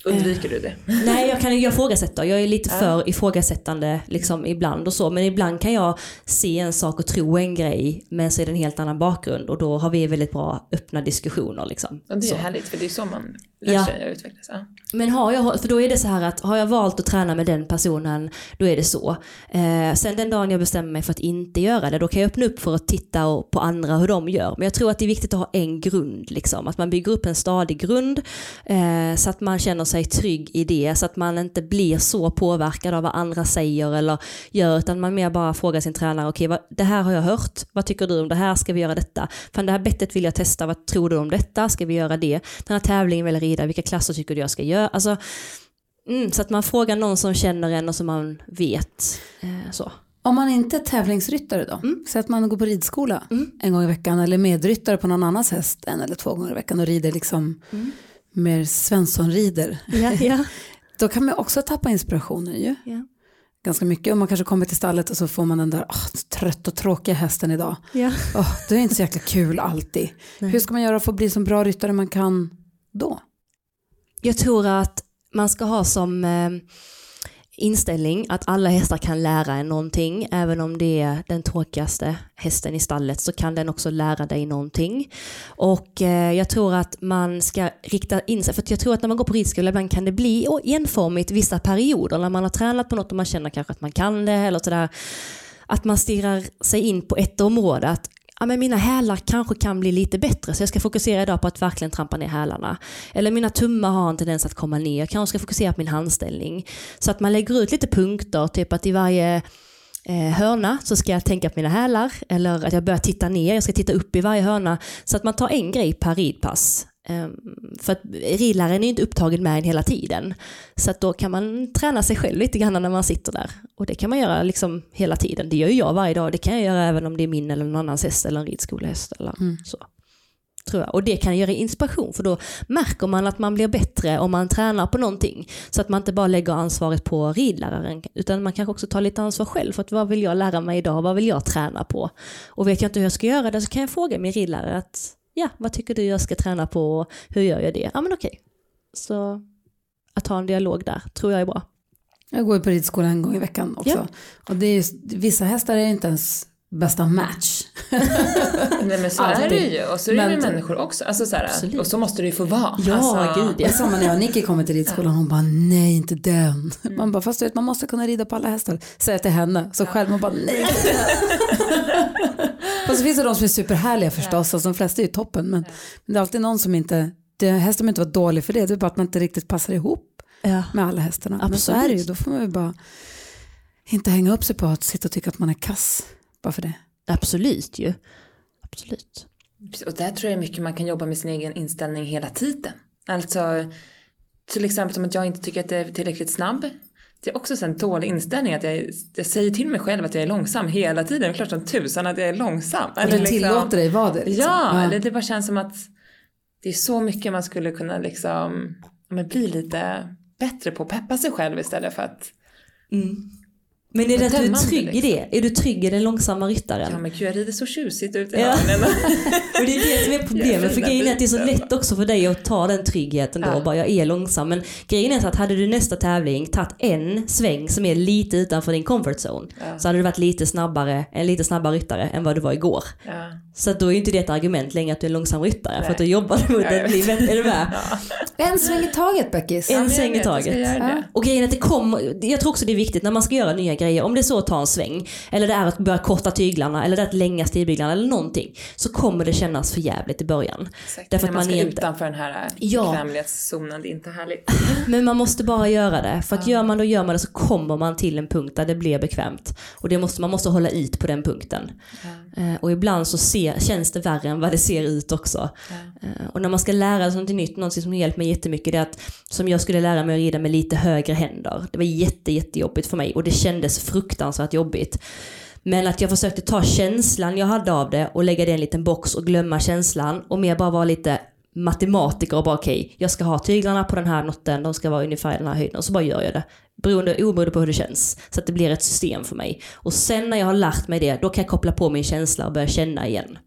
Undviker du det? Nej, jag kan jag ifrågasätta. Jag är lite för ifrågasättande liksom, ibland och så. Men ibland kan jag se en sak och tro en grej men så är det en helt annan bakgrund och då har vi väldigt bra öppna diskussioner. Liksom. Och det är Så. härligt för det är så man lär Ja. sig att utvecklas. Men har jag, för då är det så här att har jag valt att träna med den personen, då är det så. Eh, sen den dagen jag bestämmer mig för att inte göra det, då kan jag öppna upp för att titta och- på andra hur de gör. Men jag tror att det är viktigt att ha en grund, liksom. att man bygger upp en stadig grund eh, så att man känner sig trygg i det, så att man inte blir så påverkad av vad andra säger eller gör, utan man mer bara frågar sin tränare, okej, vad det här har jag hört, vad tycker du om det här, ska vi göra detta? Fan det här bettet vill jag testa, vad tror du om detta, ska vi göra det? Den här tävlingen vill jag rida, vilka klasser tycker du jag ska göra? Alltså, mm, så att man frågar någon som känner en och som man vet. Eh, så. Om man inte är tävlingsryttare då, Mm. så att man går på ridskola Mm. en gång i veckan eller medryttare på någon annans häst en eller två gånger i veckan och rider liksom Mm. Mer Svensson-rider. Ja, ja. Då kan man också tappa inspirationen ju. Ja. Ganska mycket. Och man kanske kommer till stallet och så får man den där "Åh, trött och tråkiga hästen idag. Ja. Oh, det är inte så jäkla kul alltid. Nej. Hur ska man göra för att bli så bra ryttare man kan då? Jag tror att man ska ha som eh, inställning att alla hästar kan lära en någonting. Även om det är den tråkigaste hästen i stallet så kan den också lära dig någonting. Och eh, jag tror att man ska rikta in sig, för att jag tror att när man går på ridskola ibland kan det bli enformigt vissa perioder när man har tränat på något och man känner kanske att man kan det eller sådär. Att man stirrar sig in på ett område. Att ja, men mina hälar kanske kan bli lite bättre så jag ska fokusera idag på att verkligen trampa ner hälarna. Eller mina tummar har en tendens att komma ner, jag kanske ska fokusera på min handställning. Så att man lägger ut lite punkter, typ att i varje eh, hörna så ska jag tänka på mina hälar eller att jag börjar titta ner, jag ska titta upp i varje hörna. Så att man tar en grej per ridpass. Ehm, För att ridläraren är inte upptagen med en hela tiden. Så att då kan man träna sig själv lite grann när man sitter där. Och det kan man göra liksom hela tiden. Det gör jag varje dag. Det kan jag göra även om det är min eller någon annans häst eller en ridskolehäst. Eller så. Tror jag. Och det kan göra inspiration för då märker man att man blir bättre om man tränar på någonting. Så att man inte bara lägger ansvaret på ridläraren utan man kanske också tar lite ansvar själv för att vad vill jag lära mig idag, vad vill jag träna på? Och vet jag inte hur jag ska göra det så kan jag fråga min ridlärare att ja, vad tycker du jag ska träna på och hur gör jag det? Ja men okej. Så att ha en dialog där tror jag är bra. Jag går ju på ridskola en gång i veckan också. Ja. Och det är vissa hästar är inte ens bästa match. Nej men så Alltid. är det ju. Och så är det Men- med människor också. Alltså, så här, Absolut. och så måste det ju få vara. Ja, alltså, gud Det är samma när jag och Nicky kommer till ridskolan. Hon bara nej inte den. Mm. Man bara fast du vet man måste kunna rida på alla hästar. Säger jag till henne. Så själv man bara nej. Fast så finns det de som är superhärliga förstås. Alltså, de flesta är ju toppen. Men, men det är alltid någon som inte. Det, hästen behöver inte vara dålig för det. Det är bara att man inte riktigt passar ihop Ja. med alla hästarna. Men så Absolut. är det ju. Då får man ju bara inte hänga upp sig på att sitta och tycka att man är kass. Bara för det. Absolut ju. Absolut. Och där tror jag mycket man kan jobba med sin egen inställning hela tiden. Alltså till exempel som att jag inte tycker att jag är tillräckligt snabb. Det är också en dålig inställning att jag, jag säger till mig själv att jag är långsam hela tiden. Det är klart som tusan att jag är långsam. Och Eller du liksom- tillåter dig vara det. Liksom. Ja, eller det bara känns som att det är så mycket man skulle kunna liksom ja, men bli lite bättre på att peppa sig själv istället för att Men är det att du är trygg i liksom. det? Är du trygg i den långsamma ryttaren? ja men gud jag rider så tjusigt ut i Ja. Och det är det som är problemet. För grejen är att det är så lätt också för dig att ta den tryggheten då. Ja. Och bara jag är långsam. Men grejen är så att hade du nästa tävling tagit en sväng som är lite utanför din comfort zone. Ja. Så hade du varit lite snabbare, en lite snabbare ryttare än vad du var igår. Ja. Så då är inte det ett argument längre att du är en långsam ryttare. För Nej. att då jobbar du mot vet. bättre. Är du med? En sväng i taget Beckis. En sväng i taget. Och grejen är att det kommer, jag tror också det är viktigt när man ska göra nya grejer, om det är så att ta en sväng, eller det är att börja korta tyglarna, eller det är att länga stigbyglarna eller någonting, så kommer det kännas för jävligt i början. Exakt. Därför När att man man ska utanför den här Ja. bekvämlighetszonen, det är inte härligt. Men man måste bara göra det, för att gör man det och gör man det så kommer man till en punkt där det blir bekvämt. Och det måste, man måste hålla ut på den punkten. Eh, och ibland så ser, känns det värre än vad det ser ut också. Eh, och när man ska lära sig något nytt, något som hjälpt mig jättemycket, det är att som jag skulle lära mig att rida med lite högre händer. Det var jätte, jättejobbigt för mig och det kändes fruktansvärt jobbigt. Men att jag försökte ta känslan jag hade av det och lägga det i en liten box och glömma känslan och mer bara vara lite matematiker och bara okej, jag ska ha tyglarna på den här noten, de ska vara ungefär i den här höjden och så bara gör jag det. Beroende, oberoende på hur det känns. Så att det blir ett system för mig. Och sen när jag har lärt mig det, då kan jag koppla på min känsla och börja känna igen.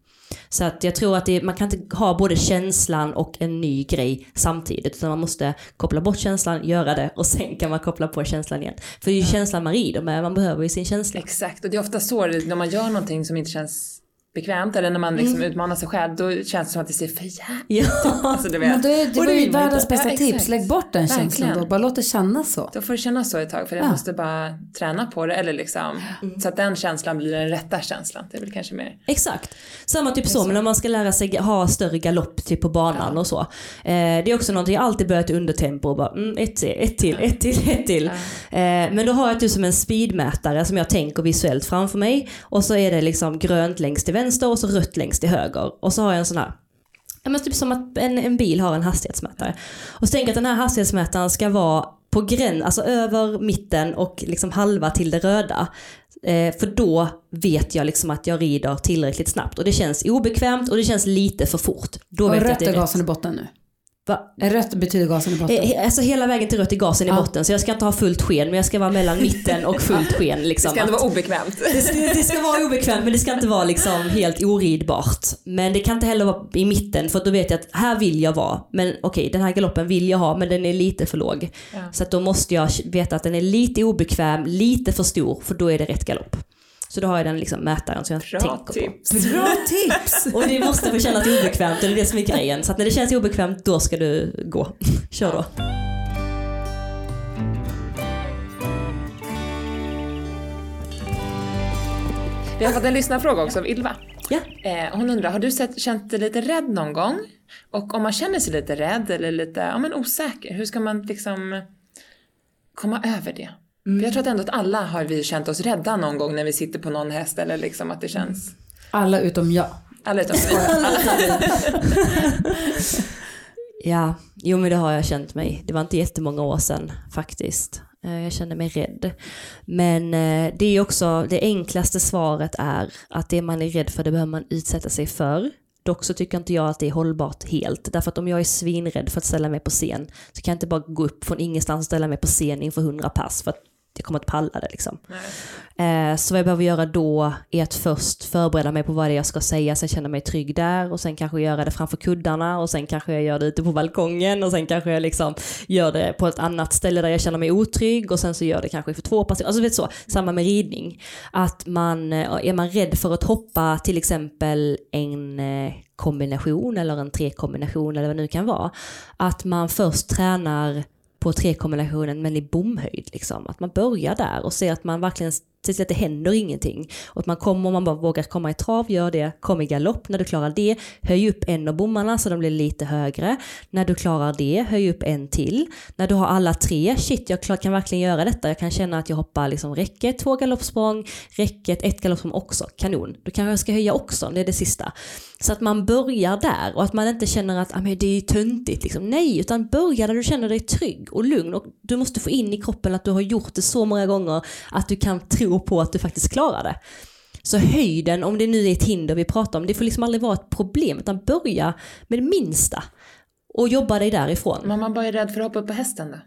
Så att jag tror att det, man kan inte ha både känslan och en ny grej samtidigt. Utan man måste koppla bort känslan, göra det och sen kan man koppla på känslan igen. För det är ju känslan man rider med, man behöver ju sin känsla. Exakt, och det är ofta så när man gör någonting som inte känns bekvämt eller när man liksom utmanar sig själv då känns det som att det ser för jävligt Ja. alltså, du vet. Men då är, det var ju världens bästa Ja, tips. Lägg bort den känslan Verkligen. då. Bara låt det kännas så. Då får det kännas så ett tag för jag Ja. måste bara träna på det eller liksom så att den känslan blir den rätta känslan. Det är väl kanske mer. Exakt. Samma typ så, men när man ska lära sig ha större galopp typ på banan och så. Eh, det är också någonting, jag alltid börjat under tempo och bara mm, ett till, ett till, ett till, ett till. Eh, men då har jag typ som en speedmätare som jag tänker visuellt framför mig. Och så är det liksom grönt längst till vänster och så rött längst till höger. Och så har jag en sån här Ja, men typ som att en, en bil har en hastighetsmätare. Och så tänker jag att den här hastighetsmätaren ska vara på gräns, alltså över mitten och liksom halva till det röda. Eh, för då vet jag liksom att jag rider tillräckligt snabbt. Och det känns obekvämt och det känns lite för fort. Då Och vet jag att rött det är gasen i botten nu. Va? Rött betyder gasen i botten. Eh, Alltså hela vägen till rött är gasen i Ja. botten. Så jag ska inte ha fullt sken, men jag ska vara mellan mitten och fullt sken. Det Liksom, ska ändå att- vara obekvämt. det, ska- det ska vara obekvämt men det ska inte vara liksom helt oridbart. Men det kan inte heller vara i mitten för då vet jag att här vill jag vara. Men okej, den här galoppen vill jag ha men den är lite för låg. Ja. Så då måste jag veta att den är lite obekväm, lite för stor för då är det rätt galopp. Så då har jag den liksom mätaren som jag Bra tänker tips. på. Bra tips! Och det måste få kännas obekvämt, det är det som är grejen. Så att när det känns obekvämt, då ska du gå. Kör då. Vi har fått en lyssnarfråga också av Ylva. Ja. Eh, hon undrar, har du sett, känt dig lite rädd någon gång? Och om man känner sig lite rädd eller lite ja, men osäker, hur ska man liksom komma över det? För jag tror att ändå att alla har vi känt oss rädda någon gång när vi sitter på någon häst eller liksom att det känns... Alla utom jag. Alla utom vi. Ja, jo men det har jag känt mig. Det var inte jättemånga år sedan faktiskt. Eh, Jag kände mig rädd. Men eh, det är också, det enklaste svaret är att det man är rädd för det behöver man utsätta sig för. Dock så tycker inte jag att det är hållbart helt. Därför att om jag är svinrädd för att ställa mig på scen så kan jag inte bara gå upp från ingenstans och ställa mig på scen inför 100 pass för att jag kommer inte palla det liksom. Eh, Så vad jag behöver göra då är att först förbereda mig på vad det är jag ska säga, sen känna mig trygg där och sen kanske göra det framför kuddarna och sen kanske jag gör det ute på balkongen och sen kanske jag liksom gör det på ett annat ställe där jag känner mig otrygg och sen så gör det kanske för två personer. Alltså vet så, samma med ridning. Att man, eh, är man rädd för att hoppa till exempel en eh, kombination eller en trekombination eller vad det nu kan vara. Att man först tränar på trekombinationen men i bomhöjd. Liksom. Att man börjar där och ser att man verkligen ser till att det händer ingenting. Och att man kommer, om man bara vågar komma i trav, gör det. Kom i galopp när du klarar det. Höj upp en av bommarna så de blir lite högre. När du klarar det, höj upp en till. När du har alla tre, shit jag kan verkligen göra detta. Jag kan känna att jag hoppar liksom räcket, två galoppsprång, räcket, ett galoppsprång också. Kanon. Då kanske jag ska höja också, det är det sista. Så att man börjar där och att man inte känner att ah, men det är töntigt. Liksom. Nej, utan börja där du känner dig trygg och lugn. Och du måste få in i kroppen att du har gjort det så många gånger att du kan tro på att du faktiskt klarar det. Så höjden, om det nu är ett hinder vi pratar om, det får liksom aldrig vara ett problem. Utan börja med det minsta och jobba dig därifrån. Men man bara är rädd för att hoppa upp på hästen då?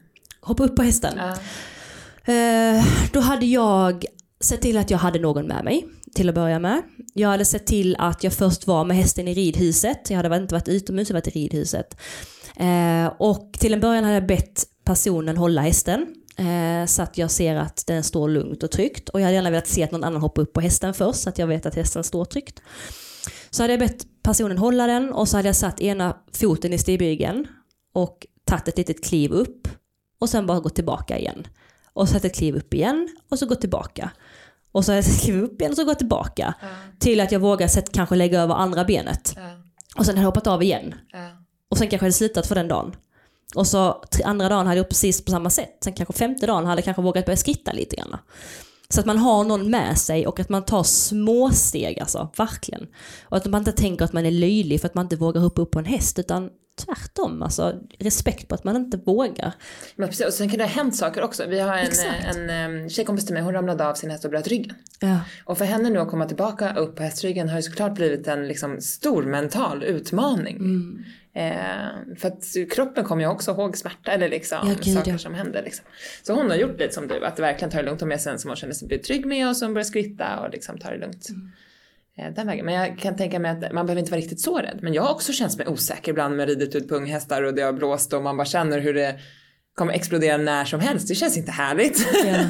Hoppa upp på hästen. Ja. Eh, då hade jag sett till att jag hade någon med mig till att börja med. Jag hade sett till att jag först var med hästen i ridhuset. Jag hade inte varit utomhus, jag hade varit i ridhuset. Eh, och till en början hade jag bett personen hålla hästen. Eh, så att jag ser att den står lugnt och tryggt. Och jag hade gärna velat se att någon annan hoppar upp på hästen först så att jag vet att hästen står tryggt. Så hade jag bett personen hålla den och så hade jag satt ena foten i stigbygeln och tagit ett litet kliv upp och sen bara gått tillbaka igen. Och satt ett kliv upp igen och så gått tillbaka. Och så ett kliv upp igen och så gå tillbaka. Till att jag vågar sätt, kanske lägga över andra benet. Ja. Och sen hade jag hoppat av igen. Ja. Och sen kanske jag hade slutat för den dagen. Och så andra dagen hade jag gjort precis på samma sätt. Sen kanske femte dagen hade jag kanske vågat börja skritta lite grann. Så att man har någon med sig och att man tar små steg alltså, verkligen. Och att man inte tänker att man är löjlig för att man inte vågar hoppa upp på en häst utan tvärtom, alltså respekt på att man inte vågar. Men precis, och sen kan det ha hänt saker också. Vi har en, Exakt. en, en tjejkompis till mig, hon ramlade av sin häst och bröt ryggen. Ja. Och för henne nu att komma tillbaka upp på hästryggen har ju såklart blivit en liksom stor mental utmaning. Mm. Eh, för att kroppen kommer ju också ihåg smärta eller liksom Ja, gud, saker ja. som händer. Liksom. Så hon har gjort lite som du, att verkligen ta det lugnt och med sen som hon känner sig trygg med och som börjar skritta och liksom ta det lugnt. Mm. Eh, den vägen. Men jag kan tänka mig att man behöver inte vara riktigt så rädd. Men jag har också känt mig osäker ibland med ridit ut på unghästar och det har blåst och man bara känner hur det kommer explodera när som helst. Det känns inte härligt. Ja.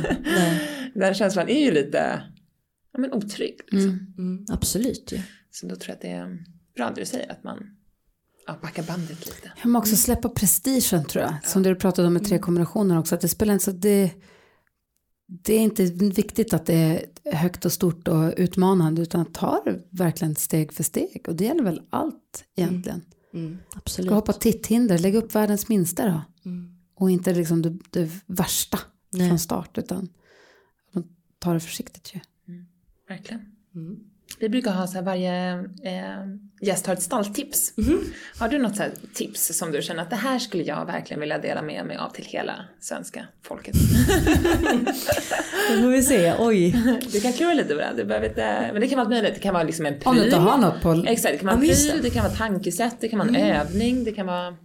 Den känslan är ju lite ja, men otrygg. Liksom. Mm, absolut ju. Så då tror jag att det är bra det du säger att man ja, backar bandet lite. Jag måste också släppa prestigen tror jag. Som du pratade om med tre kombinationer också. Att det spelar inte så det, det är inte viktigt att det är högt och stort och utmanande. Utan ta det verkligen steg för steg. Och det gäller väl allt egentligen. Mm, Ska absolut. hoppa titthinder, lägg upp världens minsta då. Mm. Och inte liksom det, det värsta Nej. från start. Utan ta det försiktigt ju. Verkligen. Mm. Vi brukar ha så här varje eh, gäst har ett stalltips. Har du något så här tips som du känner att det här skulle jag verkligen vilja dela med mig av till hela svenska folket? Då får vi se, oj. Du kan klura lite på det. Du behöver inte, men det kan vara allt möjligt. Det kan vara liksom en pryl. Om du inte har något på... Exakt, det kan vara en pryl, det. kan vara tankesätt, det kan vara en övning, det kan vara...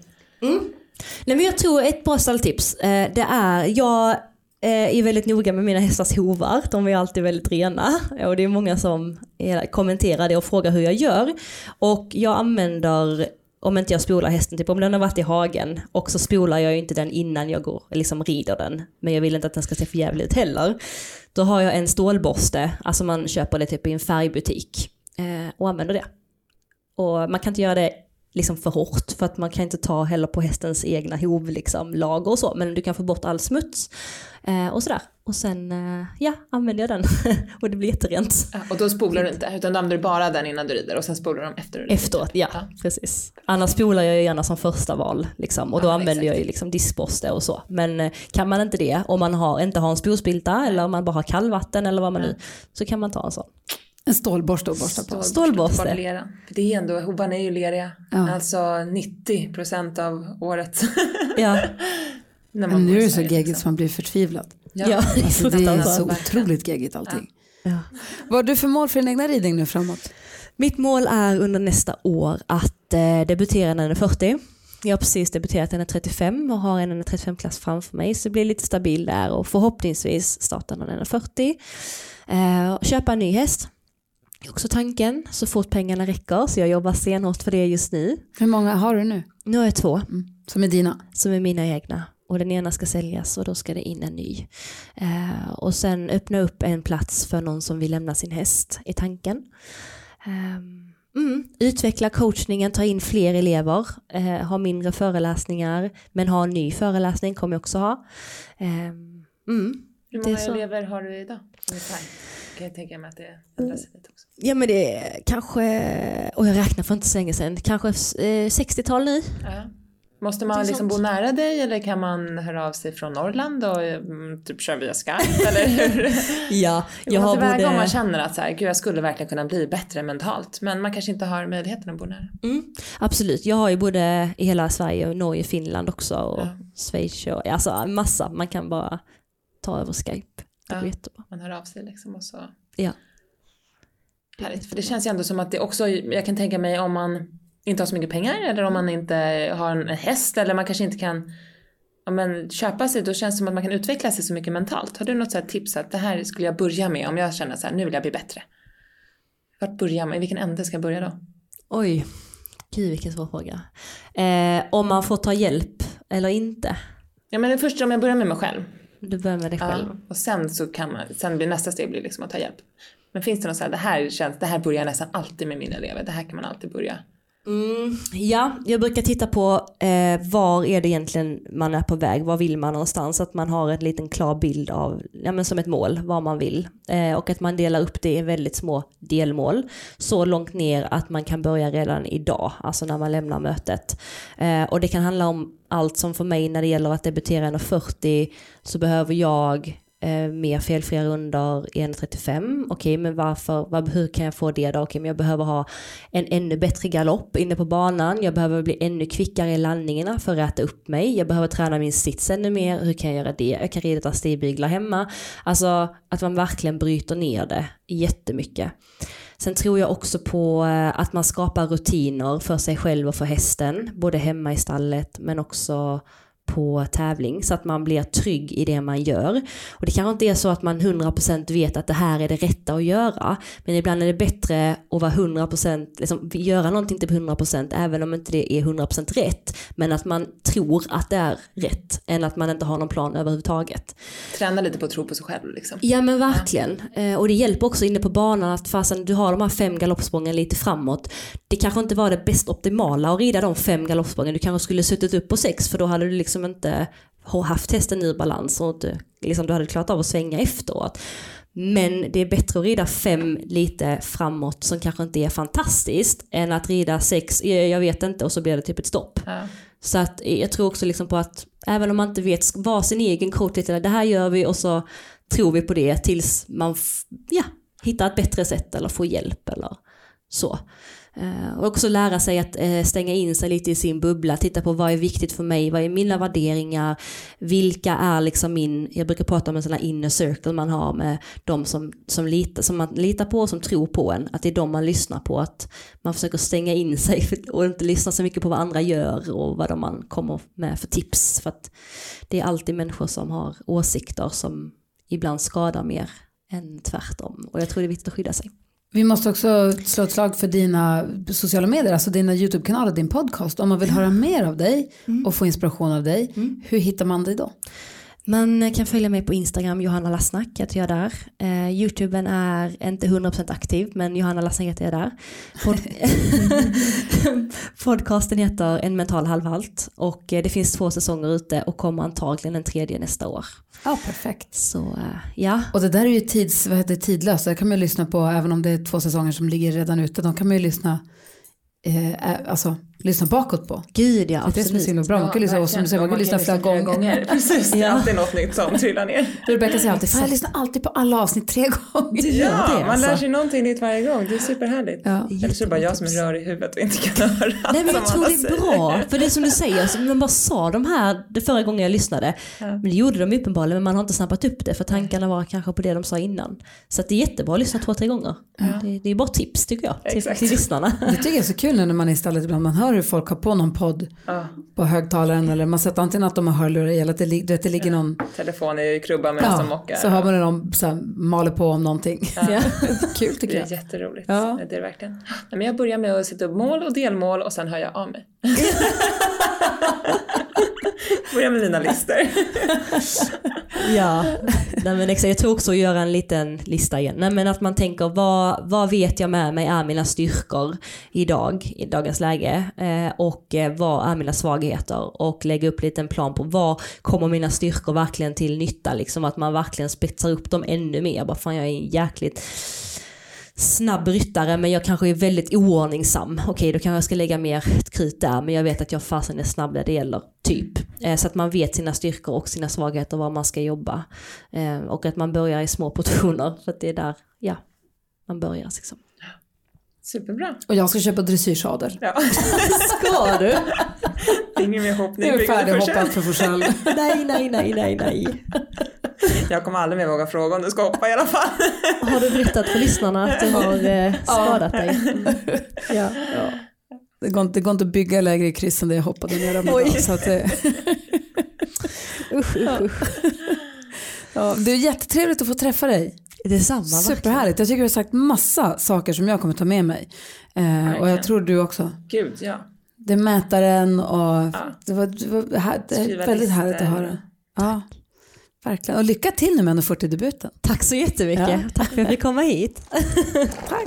Nej, men jag tror ett bra stalltips, eh, det är, jag Eh, är väldigt noga med mina hästars hovar. De är alltid väldigt rena. Och det är många som kommenterar det och frågar hur jag gör. Och jag använder, om inte jag spolar hästen, typ om den har varit i hagen, och så spolar jag ju inte den innan jag går, liksom rider den. Men jag vill inte att den ska se för jävligt ut heller. Då har jag en stålborste, alltså man köper det typ i en färgbutik. Eh, och använder det. Och man kan inte göra det liksom för hårt för att man kan inte ta heller på hästens egna hov liksom, lager och så. Men du kan få bort all smuts eh, och sådär. Och sen eh, ja, använder jag den och det blir jätterent. Ja, Och då spolar du inte, utan då använder du bara den innan du rider och sen spolar du dem efter. Efteråt, ja, Ja. precis. Annars spolar jag ju gärna som första val liksom, och då Ja, använder exakt. jag ju liksom diskborste och så. Men eh, kan man inte det, om man har, inte har en spolspilta eller om man bara har kallvatten eller vad man nu, så kan man ta en sån. En stålborste att borsta på. Stålborste. Bort leran. För det är ändå, hovarna är ju leriga. Ja. Alltså 90% av året. Ja, När Men nu är det så geggigt liksom. så man blir förtvivlad. ja. Ja. Alltså, det är så otroligt geggigt allting. Ja. Vad har du för mål för din egna ridning nu framåt? Mitt mål är under nästa år att eh, debutera när den är 40. Jag har precis debuterat när den är 35 och har en 35-klass framför mig så det blir lite stabil där och förhoppningsvis starta när den är 40. Eh, köpa en ny häst. Det är också tanken så fort pengarna räcker så jag jobbar stenhårt för det just nu. Hur många har du nu? Nu har jag två Mm. Som är dina? som är mina egna och den ena ska säljas och då ska det in en ny. Eh, och sen öppna upp en plats för någon som vill lämna sin häst i tanken. Ehm, Mm, utveckla coachningen, ta in fler elever, eh, ha mindre föreläsningar, men ha en ny föreläsning kommer jag också ha. Ehm, mm. Hur många elever har du idag? Kan jag tänka mig att det ändrar sig lite också. Ja men det är kanske, och jag räknar för inte så länge sedan, kanske eh, 60-tal nu. Ja. Måste man liksom bo nära dig eller kan man höra av sig från Norrland och mm, typ köra via Skype eller hur? Ja, Jag har både... om man känner att så här, gud jag skulle verkligen kunna bli bättre mentalt men man kanske inte har möjligheten att bo nära. Mm, absolut, jag har ju både i hela Sverige och Norge, Finland också och Ja. Schweiz och alltså massa. Man kan bara ta över Skype. Det går Ja. jättebra. Man hör av sig liksom och så. Ja. Härligt, för det känns ju ändå som att det också, jag kan tänka mig om man inte har så mycket pengar eller om man inte har en häst eller man kanske inte kan men, köpa sig, då känns det som att man kan utveckla sig så mycket mentalt. Har du något så tips att det här skulle jag börja med om jag känner så här, nu vill jag bli bättre? Vart börjar man? I vilken ände ska jag börja då? Oj, gud vilken svår fråga. Eh, om man får ta hjälp eller inte. Ja men först om jag börjar med mig själv. Du börjar med dig själv. Ja, och sen så kan man, sen blir nästa steg blir liksom att ta hjälp. Men finns det något så här, det här känns, det här börjar nästan alltid med mina elever, det här kan man alltid börja. Mm, ja, jag brukar titta på eh, var är det egentligen man är på väg, var vill man någonstans, att man har en liten klar bild av, ja men som ett mål, vad man vill. Eh, och att man delar upp det i väldigt små delmål, så långt ner att man kan börja redan idag, alltså när man lämnar mötet. Eh, och det kan handla om allt som för mig när det gäller att debutera 1,40 så behöver jag eh, mer felfria runder i 1.35. Okej, men varför, var, hur kan jag få det då? Okej, men jag behöver ha en ännu bättre galopp inne på banan. Jag behöver bli ännu kvickare i landningarna för att räta upp mig. Jag behöver träna min sits ännu mer. Hur kan jag göra det? Jag kan rida stigbyglar hemma. Alltså att man verkligen bryter ner det jättemycket. Sen tror jag också på eh, att man skapar rutiner för sig själv och för hästen, både hemma i stallet men också på tävling så att man blir trygg i det man gör. Och det kanske inte är så att man 100% vet att det här är det rätta att göra. Men ibland är det bättre att vara 100%, liksom, göra någonting till 100% även om inte det är 100% rätt. Men att man tror att det är rätt än att man inte har någon plan överhuvudtaget. Träna lite på att tro på sig själv liksom. Ja men verkligen. Eh, Och det hjälper också inne på banan att fasen du har de här fem galoppsprången lite framåt. Det kanske inte var det bäst optimala att rida de fem galoppsprången. Du kanske skulle suttit upp på sex för då hade du liksom inte haft hästen ur balans och inte, liksom, du hade klarat av att svänga efteråt. Men det är bättre att rida fem lite framåt som kanske inte är fantastiskt än att rida sex, eh, jag vet inte och så blir det typ ett stopp. Ja. Så att jag tror också liksom på att även om man inte vet vad sin egen coach lite, det här gör vi och så tror vi på det tills man ja, hittar ett bättre sätt eller får hjälp eller så. Eh, och också lära sig att eh, stänga in sig lite i sin bubbla, titta på vad är viktigt för mig, vad är mina värderingar, vilka är liksom min, jag brukar prata om en sån här inner circle man har med de som, som, litar, som man litar på och som tror på en, att det är de man lyssnar på, att man försöker stänga in sig och inte lyssna så mycket på vad andra gör och vad de man kommer med för tips, för att det är alltid människor som har åsikter som ibland skadar mer än tvärtom. Och jag tror det är viktigt att skydda sig. Vi måste också slå ett slag för dina sociala medier, alltså dina YouTube-kanaler, din podcast. Om man vill höra mer av dig och få inspiration av dig, hur hittar man dig då? Man kan följa mig på Instagram, Johanna Lassnack heter jag där. Eh, Youtuben är inte 100% aktiv, men Johanna Lassnack heter jag där. Pod Podcasten heter En mental halvhalt och eh, det finns två säsonger ute och kommer antagligen en tredje nästa år. Ja, perfekt. Så eh, ja, Och det där är ju tids, vad heter, tidlöst, det kan man ju lyssna på även om det är två säsonger som ligger redan ute. De kan man ju lyssna, eh, alltså, lyssna bakåt på. gud ja, Det är det som är så himla bra. Man kan lyssna, och som du säger, man kan lyssna flera gånger. Precis, det är Ja. alltid något nytt som trillar ner. Rebecka säger alltid, jag lyssnar alltid på alla avsnitt tre gånger. Ja, det, man alltså. lär sig någonting nytt varje gång. Det är superhärligt. Ja. Eller så är det bara jag som är rörig i huvudet och inte kan höra Nej men jag tror det är bra, för det är som du säger, alltså, man bara sa de här det förra gången jag lyssnade. Men det gjorde de uppenbarligen, men man har inte snappat upp det för tankarna var kanske på det de sa innan. Så att det är jättebra att lyssna två, tre gånger. Det, det är bara tips tycker jag, till, till lyssnarna. Det tycker jag är så kul när man är i stallet ibland. Man hör hur folk har på någon podd Ja, på högtalaren eller man sätter antingen att de har hörlurar i eller att det, att det ligger någon, telefon i krubban medan de ja, mockar. så hör man hur de så här, maler på om någonting. Ja. kul tycker Det jag. är jätteroligt. Ja. Det är det verkligen. Nej, men jag börjar med att sätta upp mål och delmål och sen hör jag av mig. Börja med mina listor. Ja, Nej, men exakt, jag tror också att göra en liten lista igen. Nej, men att man tänker vad, vad vet jag med mig är mina styrkor idag, i dagens läge eh, och eh, vad är mina svagheter och lägga upp lite en plan på vad kommer mina styrkor verkligen till nytta liksom att man verkligen spetsar upp dem ännu mer. Bara fan jag är jäkligt snabb ryttare men jag kanske är väldigt oordningsam. Okej då kanske jag ska lägga mer krut där men jag vet att jag fasen är snabb där det gäller. Typ. Eh, så att man vet sina styrkor och sina svagheter var man ska jobba. Eh, och att man börjar i små portioner för att det är där, ja, man börjar liksom. Superbra. Och jag ska köpa dressyrsadel. Ja. Ska du? Ingen mer hoppning. Nu är färdighoppat för Forsell. Nej, nej, nej, nej, nej. Jag kommer aldrig mer våga fråga om du ska hoppa i alla fall. Har du berättat för lyssnarna att du har eh, skadat dig? Ja. Det går, inte, det går inte att bygga lägre i kryss än det jag hoppade ner om idag. Så att det, Usch, usch, usch. ja, det är jättetrevligt att få träffa dig. Detsamma verkligen. Superhärligt. Jag tycker du har sagt massa saker som jag kommer ta med mig. Eh, och jag tror du också. Gud, ja. Det är mätaren och Ja. det var, det var här, det är väldigt listor. härligt att höra. Ja, verkligen. Och lycka till nu med 140-debuten. Tack så jättemycket. Ja. Tack för att jag fick komma hit. Tack.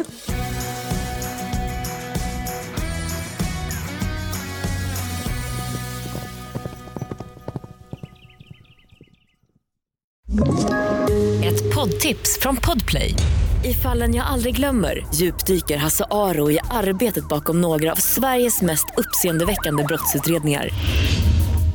Ett poddtips från Podplay. I fallen jag aldrig glömmer djupdyker Hasse Aro i arbetet bakom några av Sveriges mest uppseendeväckande brottsutredningar.